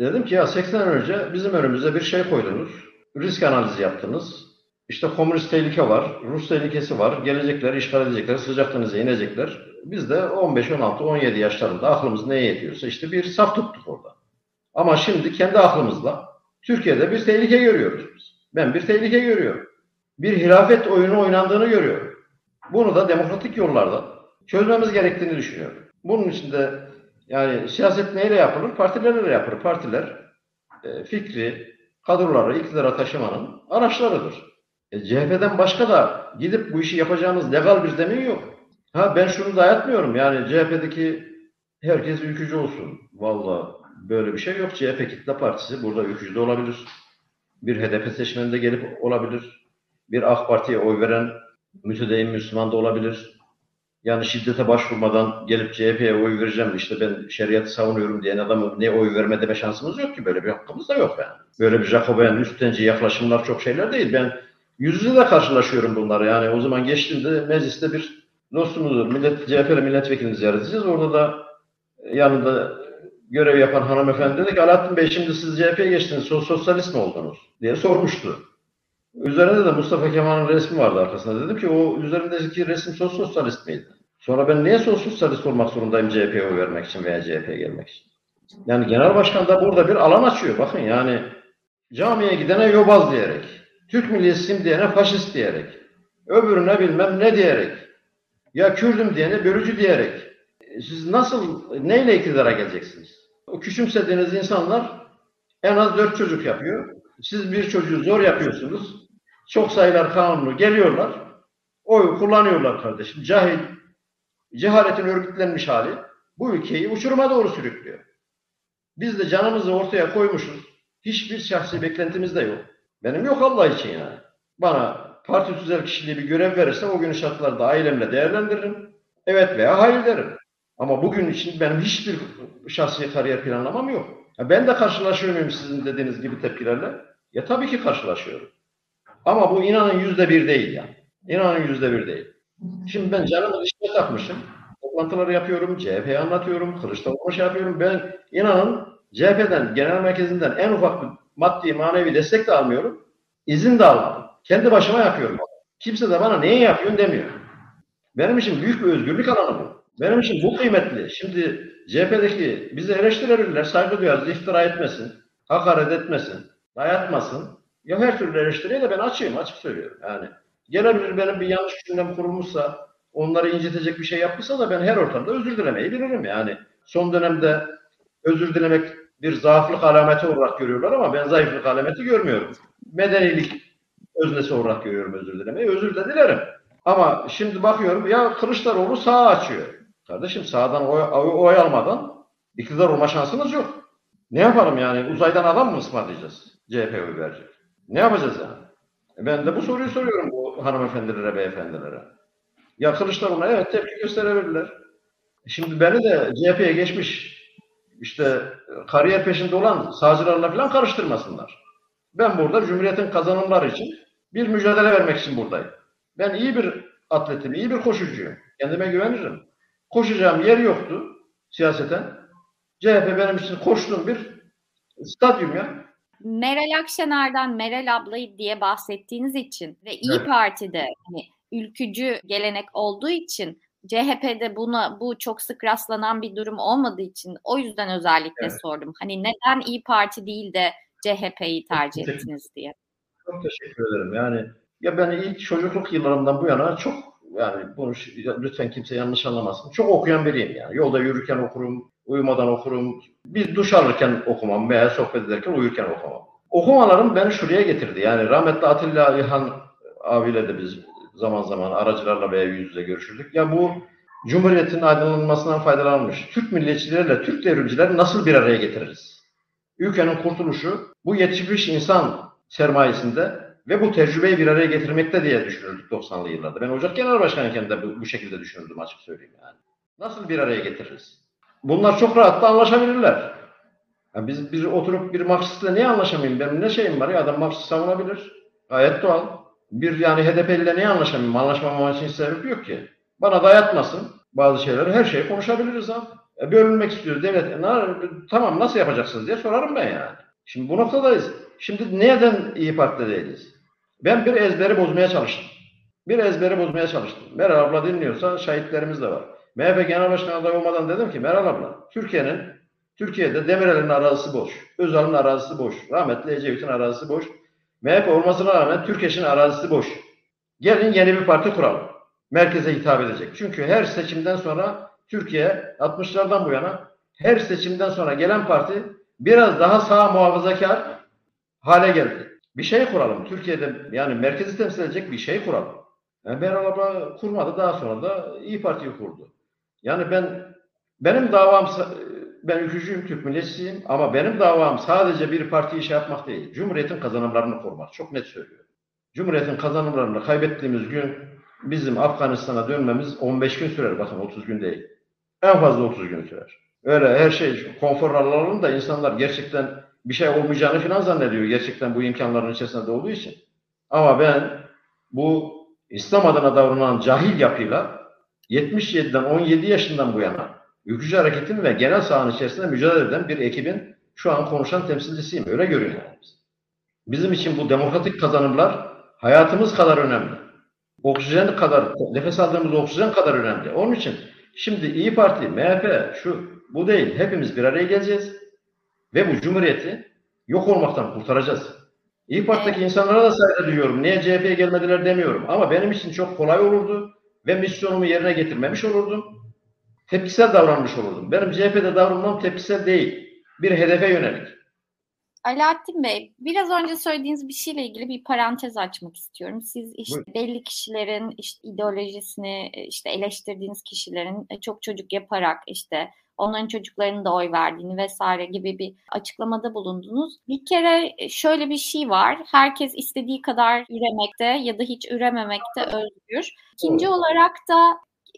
Dedim ki ya 80 sene önce bizim önümüze bir şey koydunuz. Risk analizi yaptınız. İşte komünist tehlike var, Rus tehlikesi var. Gelecekler, işgal edecekler, sıcak inecekler. Biz de 15, 16, 17 yaşlarında aklımız neye yetiyorsa işte bir saf tuttuk orada. Ama şimdi kendi aklımızla Türkiye'de bir tehlike görüyoruz. Ben bir tehlike görüyorum. Bir hilafet oyunu oynandığını görüyorum. Bunu da demokratik yollarda çözmemiz gerektiğini düşünüyorum. Bunun için de yani siyaset neyle yapılır? Partilerle yapılır. Partiler e, fikri, kadroları iktidara taşımanın araçlarıdır. E, CHP'den başka da gidip bu işi yapacağımız legal bir zemin yok. Ha ben şunu dayatmıyorum yani CHP'deki herkes ülkücü olsun. Vallahi böyle bir şey yok. CHP kitle partisi burada ülkücü de olabilir. Bir HDP seçmeni de gelip olabilir. Bir AK Parti'ye oy veren mütedeyyin Müslüman da olabilir. Yani şiddete başvurmadan gelip CHP'ye oy vereceğim işte ben şeriatı savunuyorum diyen adamı ne oy verme deme şansımız yok ki. Böyle bir hakkımız da yok yani. Böyle bir Jacoben üstenci yaklaşımlar çok şeyler değil. Ben yüz yüze de karşılaşıyorum bunları. Yani o zaman geçtiğimde mecliste bir dostumuzu, millet, CHP'li milletvekilini ziyaret edeceğiz. Orada da yanında görev yapan hanımefendi dedi ki Alaaddin Bey şimdi siz CHP'ye geçtiniz, sosyalist mi oldunuz diye sormuştu. Üzerinde de Mustafa Kemal'in resmi vardı arkasında. Dedim ki o üzerindeki resim sos sosyalist miydi? Sonra ben niye sos sosyalist olmak zorundayım CHP'ye oy vermek için veya CHP'ye gelmek için? Yani genel başkan da burada bir alan açıyor. Bakın yani camiye gidene yobaz diyerek, Türk milliyetçiyim diyene faşist diyerek, öbürüne bilmem ne diyerek, ya Kürdüm diyene bölücü diyerek. Siz nasıl, neyle iktidara geleceksiniz? O küçümsediğiniz insanlar en az dört çocuk yapıyor. Siz bir çocuğu zor yapıyorsunuz. Çok sayılar kanunu geliyorlar. Oy kullanıyorlar kardeşim. Cahil, cehaletin örgütlenmiş hali bu ülkeyi uçuruma doğru sürüklüyor. Biz de canımızı ortaya koymuşuz. Hiçbir şahsi beklentimiz de yok. Benim yok Allah için yani. Bana parti tüzel kişiliği bir görev verirse o günün şartlarda ailemle değerlendiririm. Evet veya hayır derim. Ama bugün için benim hiçbir şahsi kariyer planlamam yok. Ya ben de karşılaşıyor muyum sizin dediğiniz gibi tepkilerle? Ya tabii ki karşılaşıyorum. Ama bu inanın yüzde bir değil yani. İnanın yüzde bir değil. Şimdi ben canımı dışına takmışım. Toplantıları yapıyorum, CHP'yi anlatıyorum, Kılıçdaroğlu şey yapıyorum. Ben inanın CHP'den, genel merkezinden en ufak bir maddi, manevi destek de almıyorum. İzin de almadım. Kendi başıma yapıyorum. Kimse de bana neyi yapıyorsun demiyor. Benim için büyük bir özgürlük alanı bu. Benim için bu kıymetli. Şimdi CHP'deki bizi eleştirebilirler, saygı duyarız, iftira etmesin, hakaret etmesin, dayatmasın. Ya her türlü eleştiriye de ben açayım, açık söylüyorum. Yani gelebilir benim bir yanlış cümlem kurulmuşsa, onları incitecek bir şey yapmışsa da ben her ortamda özür dilemeyi bilirim. Yani son dönemde özür dilemek bir zaaflık alameti olarak görüyorlar ama ben zayıflık alameti görmüyorum. Medenilik öznesi olarak görüyorum özür dilemeyi. Özür de dilerim. Ama şimdi bakıyorum ya Kılıçdaroğlu sağ açıyor. Kardeşim sağdan oy, oy, oy almadan iktidar olma şansınız yok. Ne yapalım yani? Uzaydan adam mı ısmarlayacağız? CHP oy verecek. Ne yapacağız yani? E ben de bu soruyu soruyorum bu hanımefendilere, beyefendilere. Ya Kılıçdaroğlu'na evet tepki gösterebilirler. Şimdi beni de CHP'ye geçmiş işte kariyer peşinde olan sağcılarla falan karıştırmasınlar. Ben burada Cumhuriyet'in kazanımları için bir mücadele vermek için buradayım. Ben iyi bir atletim, iyi bir koşucuyum. Kendime güvenirim. Koşacağım yer yoktu siyaseten. CHP benim için koştuğum bir stadyum ya. Meral Akşener'den Meral ablayı diye bahsettiğiniz için ve İyi evet. Parti'de hani ülkücü gelenek olduğu için CHP'de buna bu çok sık rastlanan bir durum olmadığı için o yüzden özellikle evet. sordum. Hani neden İyi Parti değil de CHP'yi tercih ettiniz diye. Çok teşekkür ederim. Yani ya ben ilk çocukluk yıllarımdan bu yana çok yani bunu lütfen kimse yanlış anlamasın. Çok okuyan biriyim yani. Yolda yürürken okurum, uyumadan okurum. Bir duş alırken okumam veya sohbet ederken uyurken okumam. Okumalarım beni şuraya getirdi. Yani rahmetli Atilla İlhan abiyle de biz zaman zaman aracılarla veya yüz yüze görüşürdük. Ya bu Cumhuriyet'in aydınlanmasından faydalanmış Türk milliyetçileriyle Türk devrimcileri nasıl bir araya getiririz? Ülkenin kurtuluşu bu yetişmiş insan sermayesinde ve bu tecrübeyi bir araya getirmekte diye düşünürdük 90'lı yıllarda. Ben Ocak Genel Başkanı'yken de bu, bu şekilde düşünürdüm açık söyleyeyim yani. Nasıl bir araya getiririz? Bunlar çok rahat da anlaşabilirler. Yani biz bir oturup bir Marksistle niye anlaşamayayım? Benim ne şeyim var ya adam Marksist savunabilir. Gayet doğal. Bir yani HDP niye anlaşamayayım? Anlaşmamam için sebep yok ki. Bana dayatmasın bazı şeyleri. Her şeyi konuşabiliriz abi. E, bölünmek istiyoruz devlet. E, tamam nasıl yapacaksınız diye sorarım ben yani. Şimdi bu noktadayız. Şimdi neden iyi Parti'de değiliz? Ben bir ezberi bozmaya çalıştım. Bir ezberi bozmaya çalıştım. Meral abla dinliyorsa şahitlerimiz de var. MHP Genel Başkanı adayı olmadan dedim ki Meral abla Türkiye'nin Türkiye'de Demirel'in arazisi boş. Özal'ın arazisi boş. Rahmetli Ecevit'in arazisi boş. MHP olmasına rağmen Türkeş'in arazisi boş. Gelin yeni bir parti kuralım. Merkeze hitap edecek. Çünkü her seçimden sonra Türkiye 60'lardan bu yana her seçimden sonra gelen parti biraz daha sağ muhafazakar hale geldi. Bir şey kuralım. Türkiye'de yani merkezi temsil edecek bir şey kuralım. Yani Meral abla kurmadı. Daha sonra da İyi Parti'yi kurdu. Yani ben benim davam ben ülkücüyüm, Türk milliyetçisiyim ama benim davam sadece bir partiyi şey yapmak değil. Cumhuriyetin kazanımlarını korumak. Çok net söylüyorum. Cumhuriyetin kazanımlarını kaybettiğimiz gün bizim Afganistan'a dönmemiz 15 gün sürer. Bakın 30 gün değil. En fazla 30 gün sürer. Öyle her şey konfor alalım da insanlar gerçekten bir şey olmayacağını falan zannediyor. Gerçekten bu imkanların içerisinde olduğu için. Ama ben bu İslam adına davranan cahil yapıyla 77'den 17 yaşından bu yana ülkücü hareketin ve genel sahanın içerisinde mücadele eden bir ekibin şu an konuşan temsilcisiyim. Öyle görünüyor. Bizim için bu demokratik kazanımlar hayatımız kadar önemli. Oksijen kadar, nefes aldığımız oksijen kadar önemli. Onun için şimdi İyi Parti, MHP, şu, bu değil. Hepimiz bir araya geleceğiz. Ve bu cumhuriyeti yok olmaktan kurtaracağız. İyi Parti'deki insanlara da saygı duyuyorum. Niye CHP'ye gelmediler demiyorum. Ama benim için çok kolay olurdu ve misyonumu yerine getirmemiş olurdum. Tepkisel davranmış olurdum. Benim CHP'de davranmam tepkisel değil. Bir hedefe yönelik. Alaaddin Bey, biraz önce söylediğiniz bir şeyle ilgili bir parantez açmak istiyorum. Siz işte Buyurun. belli kişilerin işte ideolojisini işte eleştirdiğiniz kişilerin çok çocuk yaparak işte onların çocuklarının da oy verdiğini vesaire gibi bir açıklamada bulundunuz. Bir kere şöyle bir şey var. Herkes istediği kadar üremekte ya da hiç ürememekte özgür. İkinci olarak da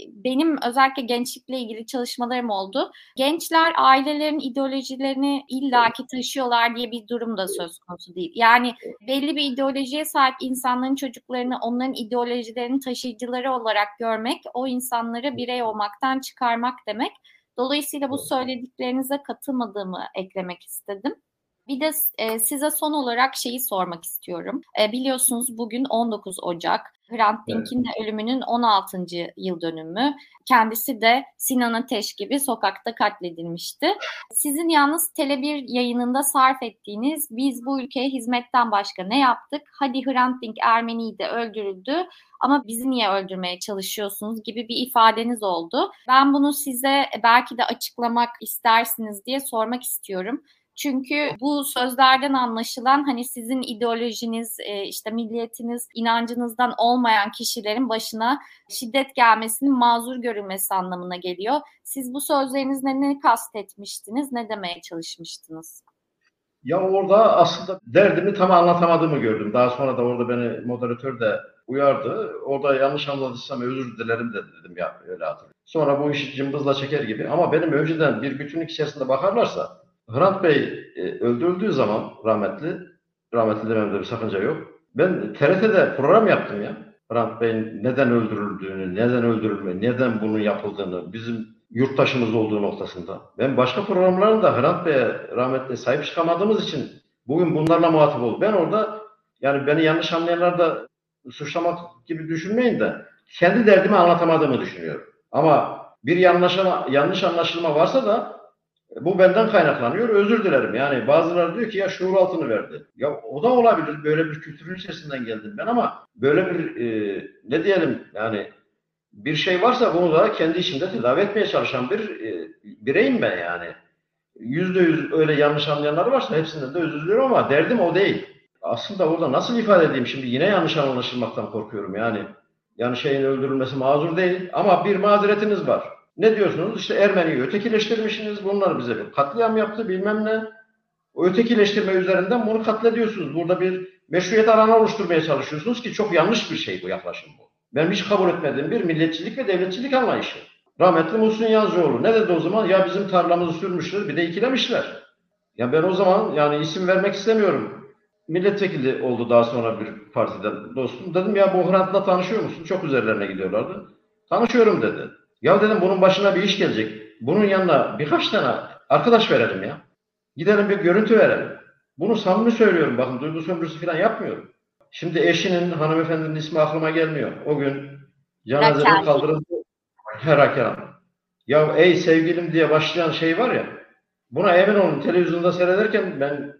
benim özellikle gençlikle ilgili çalışmalarım oldu. Gençler ailelerin ideolojilerini illaki taşıyorlar diye bir durum da söz konusu değil. Yani belli bir ideolojiye sahip insanların çocuklarını onların ideolojilerinin taşıyıcıları olarak görmek, o insanları birey olmaktan çıkarmak demek. Dolayısıyla bu söylediklerinize katılmadığımı eklemek istedim. Bir de e, size son olarak şeyi sormak istiyorum. E, biliyorsunuz bugün 19 Ocak. Hrant Dink'in evet. ölümünün 16. yıl dönümü. Kendisi de Sinan Ateş gibi sokakta katledilmişti. Sizin yalnız Tele1 yayınında sarf ettiğiniz biz bu ülkeye hizmetten başka ne yaptık? Hadi Hrant Dink Ermeni'yi de öldürüldü ama bizi niye öldürmeye çalışıyorsunuz gibi bir ifadeniz oldu. Ben bunu size belki de açıklamak istersiniz diye sormak istiyorum. Çünkü bu sözlerden anlaşılan hani sizin ideolojiniz, e, işte milliyetiniz, inancınızdan olmayan kişilerin başına şiddet gelmesinin mazur görülmesi anlamına geliyor. Siz bu sözlerinizle ne kastetmiştiniz, ne demeye çalışmıştınız? Ya orada aslında derdimi tam anlatamadığımı gördüm. Daha sonra da orada beni moderatör de uyardı. Orada yanlış anladıysam özür dilerim de dedim ya öyle hatırlıyorum. Sonra bu işi cımbızla çeker gibi. Ama benim önceden bir bütünlük içerisinde bakarlarsa Hrant Bey e, öldürüldüğü zaman rahmetli, rahmetli dememde bir sakınca yok. Ben TRT'de program yaptım ya. Hrant Bey'in neden öldürüldüğünü, neden öldürülme, neden bunun yapıldığını, bizim yurttaşımız olduğu noktasında. Ben başka programlarında Hrant Bey'e rahmetli sahip çıkamadığımız için bugün bunlarla muhatap oldum. Ben orada yani beni yanlış anlayanlar da suçlamak gibi düşünmeyin de kendi derdimi anlatamadığımı düşünüyorum. Ama bir yanlış, yanlış anlaşılma varsa da bu benden kaynaklanıyor. Özür dilerim. Yani bazıları diyor ki ya şuur altını verdi. Ya o da olabilir. Böyle bir kültürün içerisinden geldim ben ama böyle bir e, ne diyelim yani bir şey varsa bunu da kendi içinde tedavi etmeye çalışan bir e, bireyim ben yani. Yüzde yüz öyle yanlış anlayanlar varsa hepsinden de özür diliyorum ama derdim o değil. Aslında orada nasıl ifade edeyim şimdi yine yanlış anlaşılmaktan korkuyorum yani. Yani şeyin öldürülmesi mazur değil ama bir mazeretiniz var. Ne diyorsunuz? İşte Ermeniyi ötekileştirmişsiniz. Bunlar bize bir katliam yaptı bilmem ne. O ötekileştirme üzerinden bunu katlediyorsunuz. Burada bir meşruiyet alanı oluşturmaya çalışıyorsunuz ki çok yanlış bir şey bu yaklaşım bu. Ben hiç kabul etmediğim bir milletçilik ve devletçilik anlayışı. Rahmetli Muhsin Yazıcıoğlu ne dedi o zaman? Ya bizim tarlamızı sürmüşler bir de ikilemişler. Ya ben o zaman yani isim vermek istemiyorum. Milletvekili oldu daha sonra bir partiden dostum. Dedim ya bu Hrant'la tanışıyor musun? Çok üzerlerine gidiyorlardı. Tanışıyorum dedi. Ya dedim bunun başına bir iş gelecek. Bunun yanına birkaç tane arkadaş verelim ya. Gidelim bir görüntü verelim. Bunu samimi söylüyorum bakın duygu sömürüsü falan yapmıyorum. Şimdi eşinin hanımefendinin ismi aklıma gelmiyor. O gün cenazede kaldırıldı. Herakan. Ya ey sevgilim diye başlayan şey var ya. Buna emin olun televizyonda seyrederken ben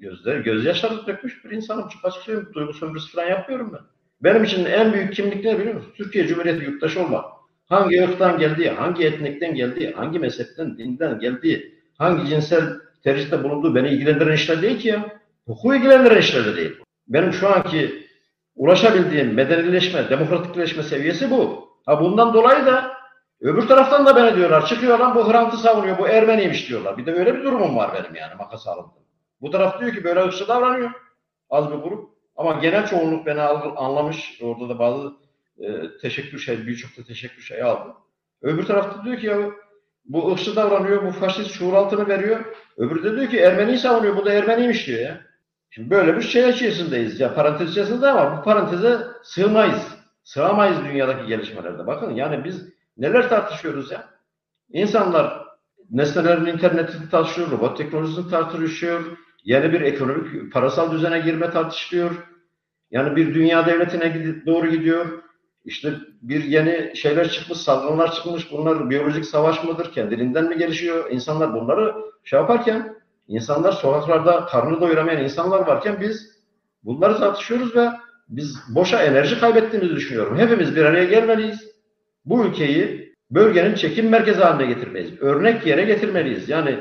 gözler gözyaşları dökmüş bir insanım. Çok açık söyleyeyim. Duygu sömürüsü falan yapmıyorum ben. Benim için en büyük kimlik ne biliyor musun? Türkiye Cumhuriyeti yurttaşı olmak hangi ırktan geldiği, hangi etnikten geldiği, hangi mezhepten, dinden geldiği, hangi cinsel tercihte bulunduğu beni ilgilendiren işler değil ki ya. Hukuku ilgilendiren işler de değil. Benim şu anki ulaşabildiğim medenileşme, demokratikleşme seviyesi bu. Ha bundan dolayı da öbür taraftan da beni diyorlar. Çıkıyor lan bu Hrant'ı savunuyor, bu Ermeniymiş diyorlar. Bir de öyle bir durumum var benim yani makas alındı. Bu taraf diyor ki böyle ırkçı davranıyor. Az bir grup. Ama genel çoğunluk beni anlamış. Orada da bazı e, teşekkür şey, birçok da teşekkür şey aldı. Öbür tarafta diyor ki ya bu ırkçı davranıyor, bu faşist şuur altını veriyor. Öbürü de diyor ki Ermeniyi savunuyor, bu da Ermeniymiş diyor ya. Şimdi böyle bir şey içerisindeyiz. Ya parantez içerisinde ama bu paranteze sığmayız. Sığamayız dünyadaki gelişmelerde. Bakın yani biz neler tartışıyoruz ya. İnsanlar nesnelerin internetini tartışıyor, robot teknolojisini tartışıyor, yeni bir ekonomik, parasal düzene girme tartışılıyor. Yani bir dünya devletine doğru gidiyor. İşte bir yeni şeyler çıkmış, salgınlar çıkmış. Bunlar biyolojik savaş mıdır? Kendiliğinden mi gelişiyor? İnsanlar bunları şey yaparken, insanlar sokaklarda karnını doyuramayan insanlar varken biz bunları tartışıyoruz ve biz boşa enerji kaybettiğimizi düşünüyorum. Hepimiz bir araya gelmeliyiz. Bu ülkeyi bölgenin çekim merkezi haline getirmeliyiz. Örnek yere getirmeliyiz. Yani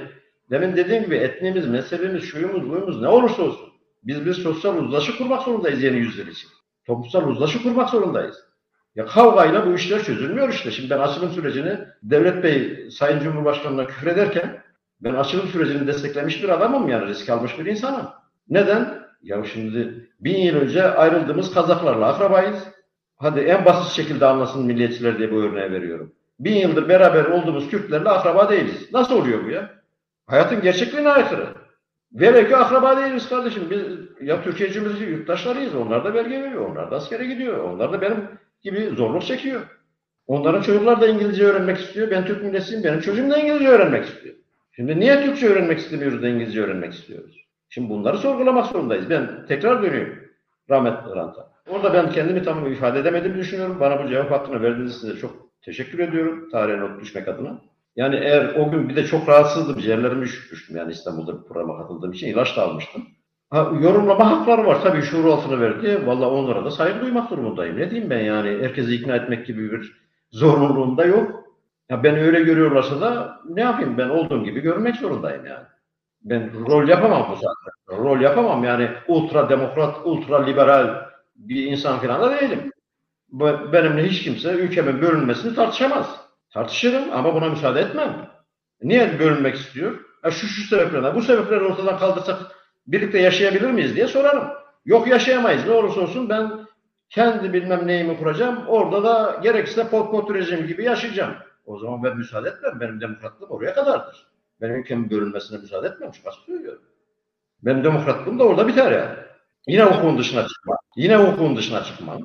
demin dediğim gibi etnimiz, mezhebimiz, şuyumuz, buyumuz ne olursa olsun. Biz bir sosyal uzlaşı kurmak zorundayız yeni yüzyıl için. Toplumsal uzlaşı kurmak zorundayız. Ya kavgayla bu işler çözülmüyor işte. Şimdi ben açılım sürecini Devlet Bey Sayın Cumhurbaşkanı'na küfür ederken ben açılım sürecini desteklemiş bir adamım yani risk almış bir insanım. Neden? Ya şimdi bin yıl önce ayrıldığımız Kazaklarla akrabayız. Hadi en basit şekilde anlasın milliyetçiler diye bu örneği veriyorum. Bin yıldır beraber olduğumuz Kürtlerle akraba değiliz. Nasıl oluyor bu ya? Hayatın gerçekliğine aykırı. Velev ki akraba değiliz kardeşim. Biz ya Türkiye Cumhuriyeti yurttaşlarıyız. Onlar da vergi veriyor. Onlar da askere gidiyor. Onlar da benim gibi zorluk çekiyor. Onların çocuklar da İngilizce öğrenmek istiyor. Ben Türk millesiyim. Benim çocuğum da İngilizce öğrenmek istiyor. Şimdi niye Türkçe öğrenmek istemiyoruz da İngilizce öğrenmek istiyoruz? Şimdi bunları sorgulamak zorundayız. Ben tekrar dönüyorum rahmetli Rant'a. Orada ben kendimi tam ifade edemediğimi düşünüyorum. Bana bu cevap hakkını verdiğiniz size çok teşekkür ediyorum. Tarihe not düşmek adına. Yani eğer o gün bir de çok rahatsızdım. Ciğerlerimi üşütmüştüm. Yani İstanbul'da bir programa katıldığım için ilaç da almıştım. Ha, yorumlama hakları var. Tabii şuur altını verdi. Valla onlara da saygı duymak durumundayım. Ne diyeyim ben yani? Herkesi ikna etmek gibi bir zorunluluğum da yok. Ya ben öyle görüyorlarsa da ne yapayım? Ben olduğum gibi görmek zorundayım yani. Ben rol yapamam bu zaten. Rol yapamam yani ultra demokrat, ultra liberal bir insan falan da değilim. Benimle hiç kimse ülkemin bölünmesini tartışamaz. Tartışırım ama buna müsaade etmem. Niye bölünmek istiyor? Ya şu şu sebeplerden. Bu sebepleri ortadan kaldırsak birlikte yaşayabilir miyiz diye sorarım. Yok yaşayamayız. Ne olursa olsun ben kendi bilmem neyimi kuracağım. Orada da gerekirse pot rejim gibi yaşayacağım. O zaman ben müsaade etmem. Benim demokratlığım oraya kadardır. Benim ülkemin bölünmesine müsaade etmem. Açık söylüyorum. Benim demokratlığım da orada biter yani. Yine hukukun dışına çıkmam. Yine hukukun dışına çıkmam.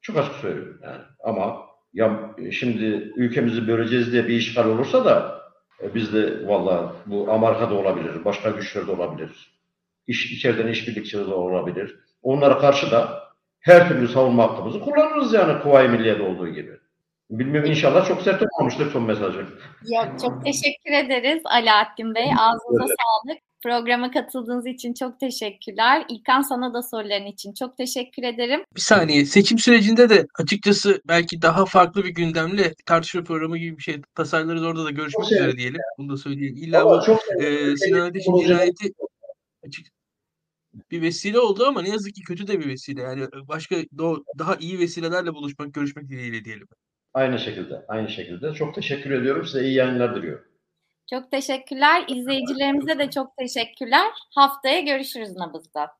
Çok açık söylüyorum yani. Ama ya şimdi ülkemizi böleceğiz diye bir işgal olursa da e, biz de valla bu Amerika da olabilir, başka güçler de olabilir. İş, içeriden işbirlikçileri de olabilir. Onlara karşı da her türlü savunma hakkımızı kullanırız yani Kuvayi Milliye'de olduğu gibi. Bilmiyorum inşallah çok sert olmamıştır son mesajı. Yok çok teşekkür ederiz Alaaddin Bey. Ağzınıza evet. sağlık. Programa katıldığınız için çok teşekkürler. İlkan sana da soruların için çok teşekkür ederim. Bir saniye. Seçim sürecinde de açıkçası belki daha farklı bir gündemle tartışma programı gibi bir şey tasarlarız. Orada da görüşmek çok üzere diyelim. Bunu da söyleyelim. İlla o e, Sinan Ateş'in cinayeti açık bir vesile oldu ama ne yazık ki kötü de bir vesile. Yani başka daha iyi vesilelerle buluşmak, görüşmek dileğiyle diyelim. Aynı şekilde, aynı şekilde. Çok teşekkür ediyorum. Size iyi yayınlar diliyorum. Çok teşekkürler. İzleyicilerimize de çok teşekkürler. Haftaya görüşürüz Nabız'da.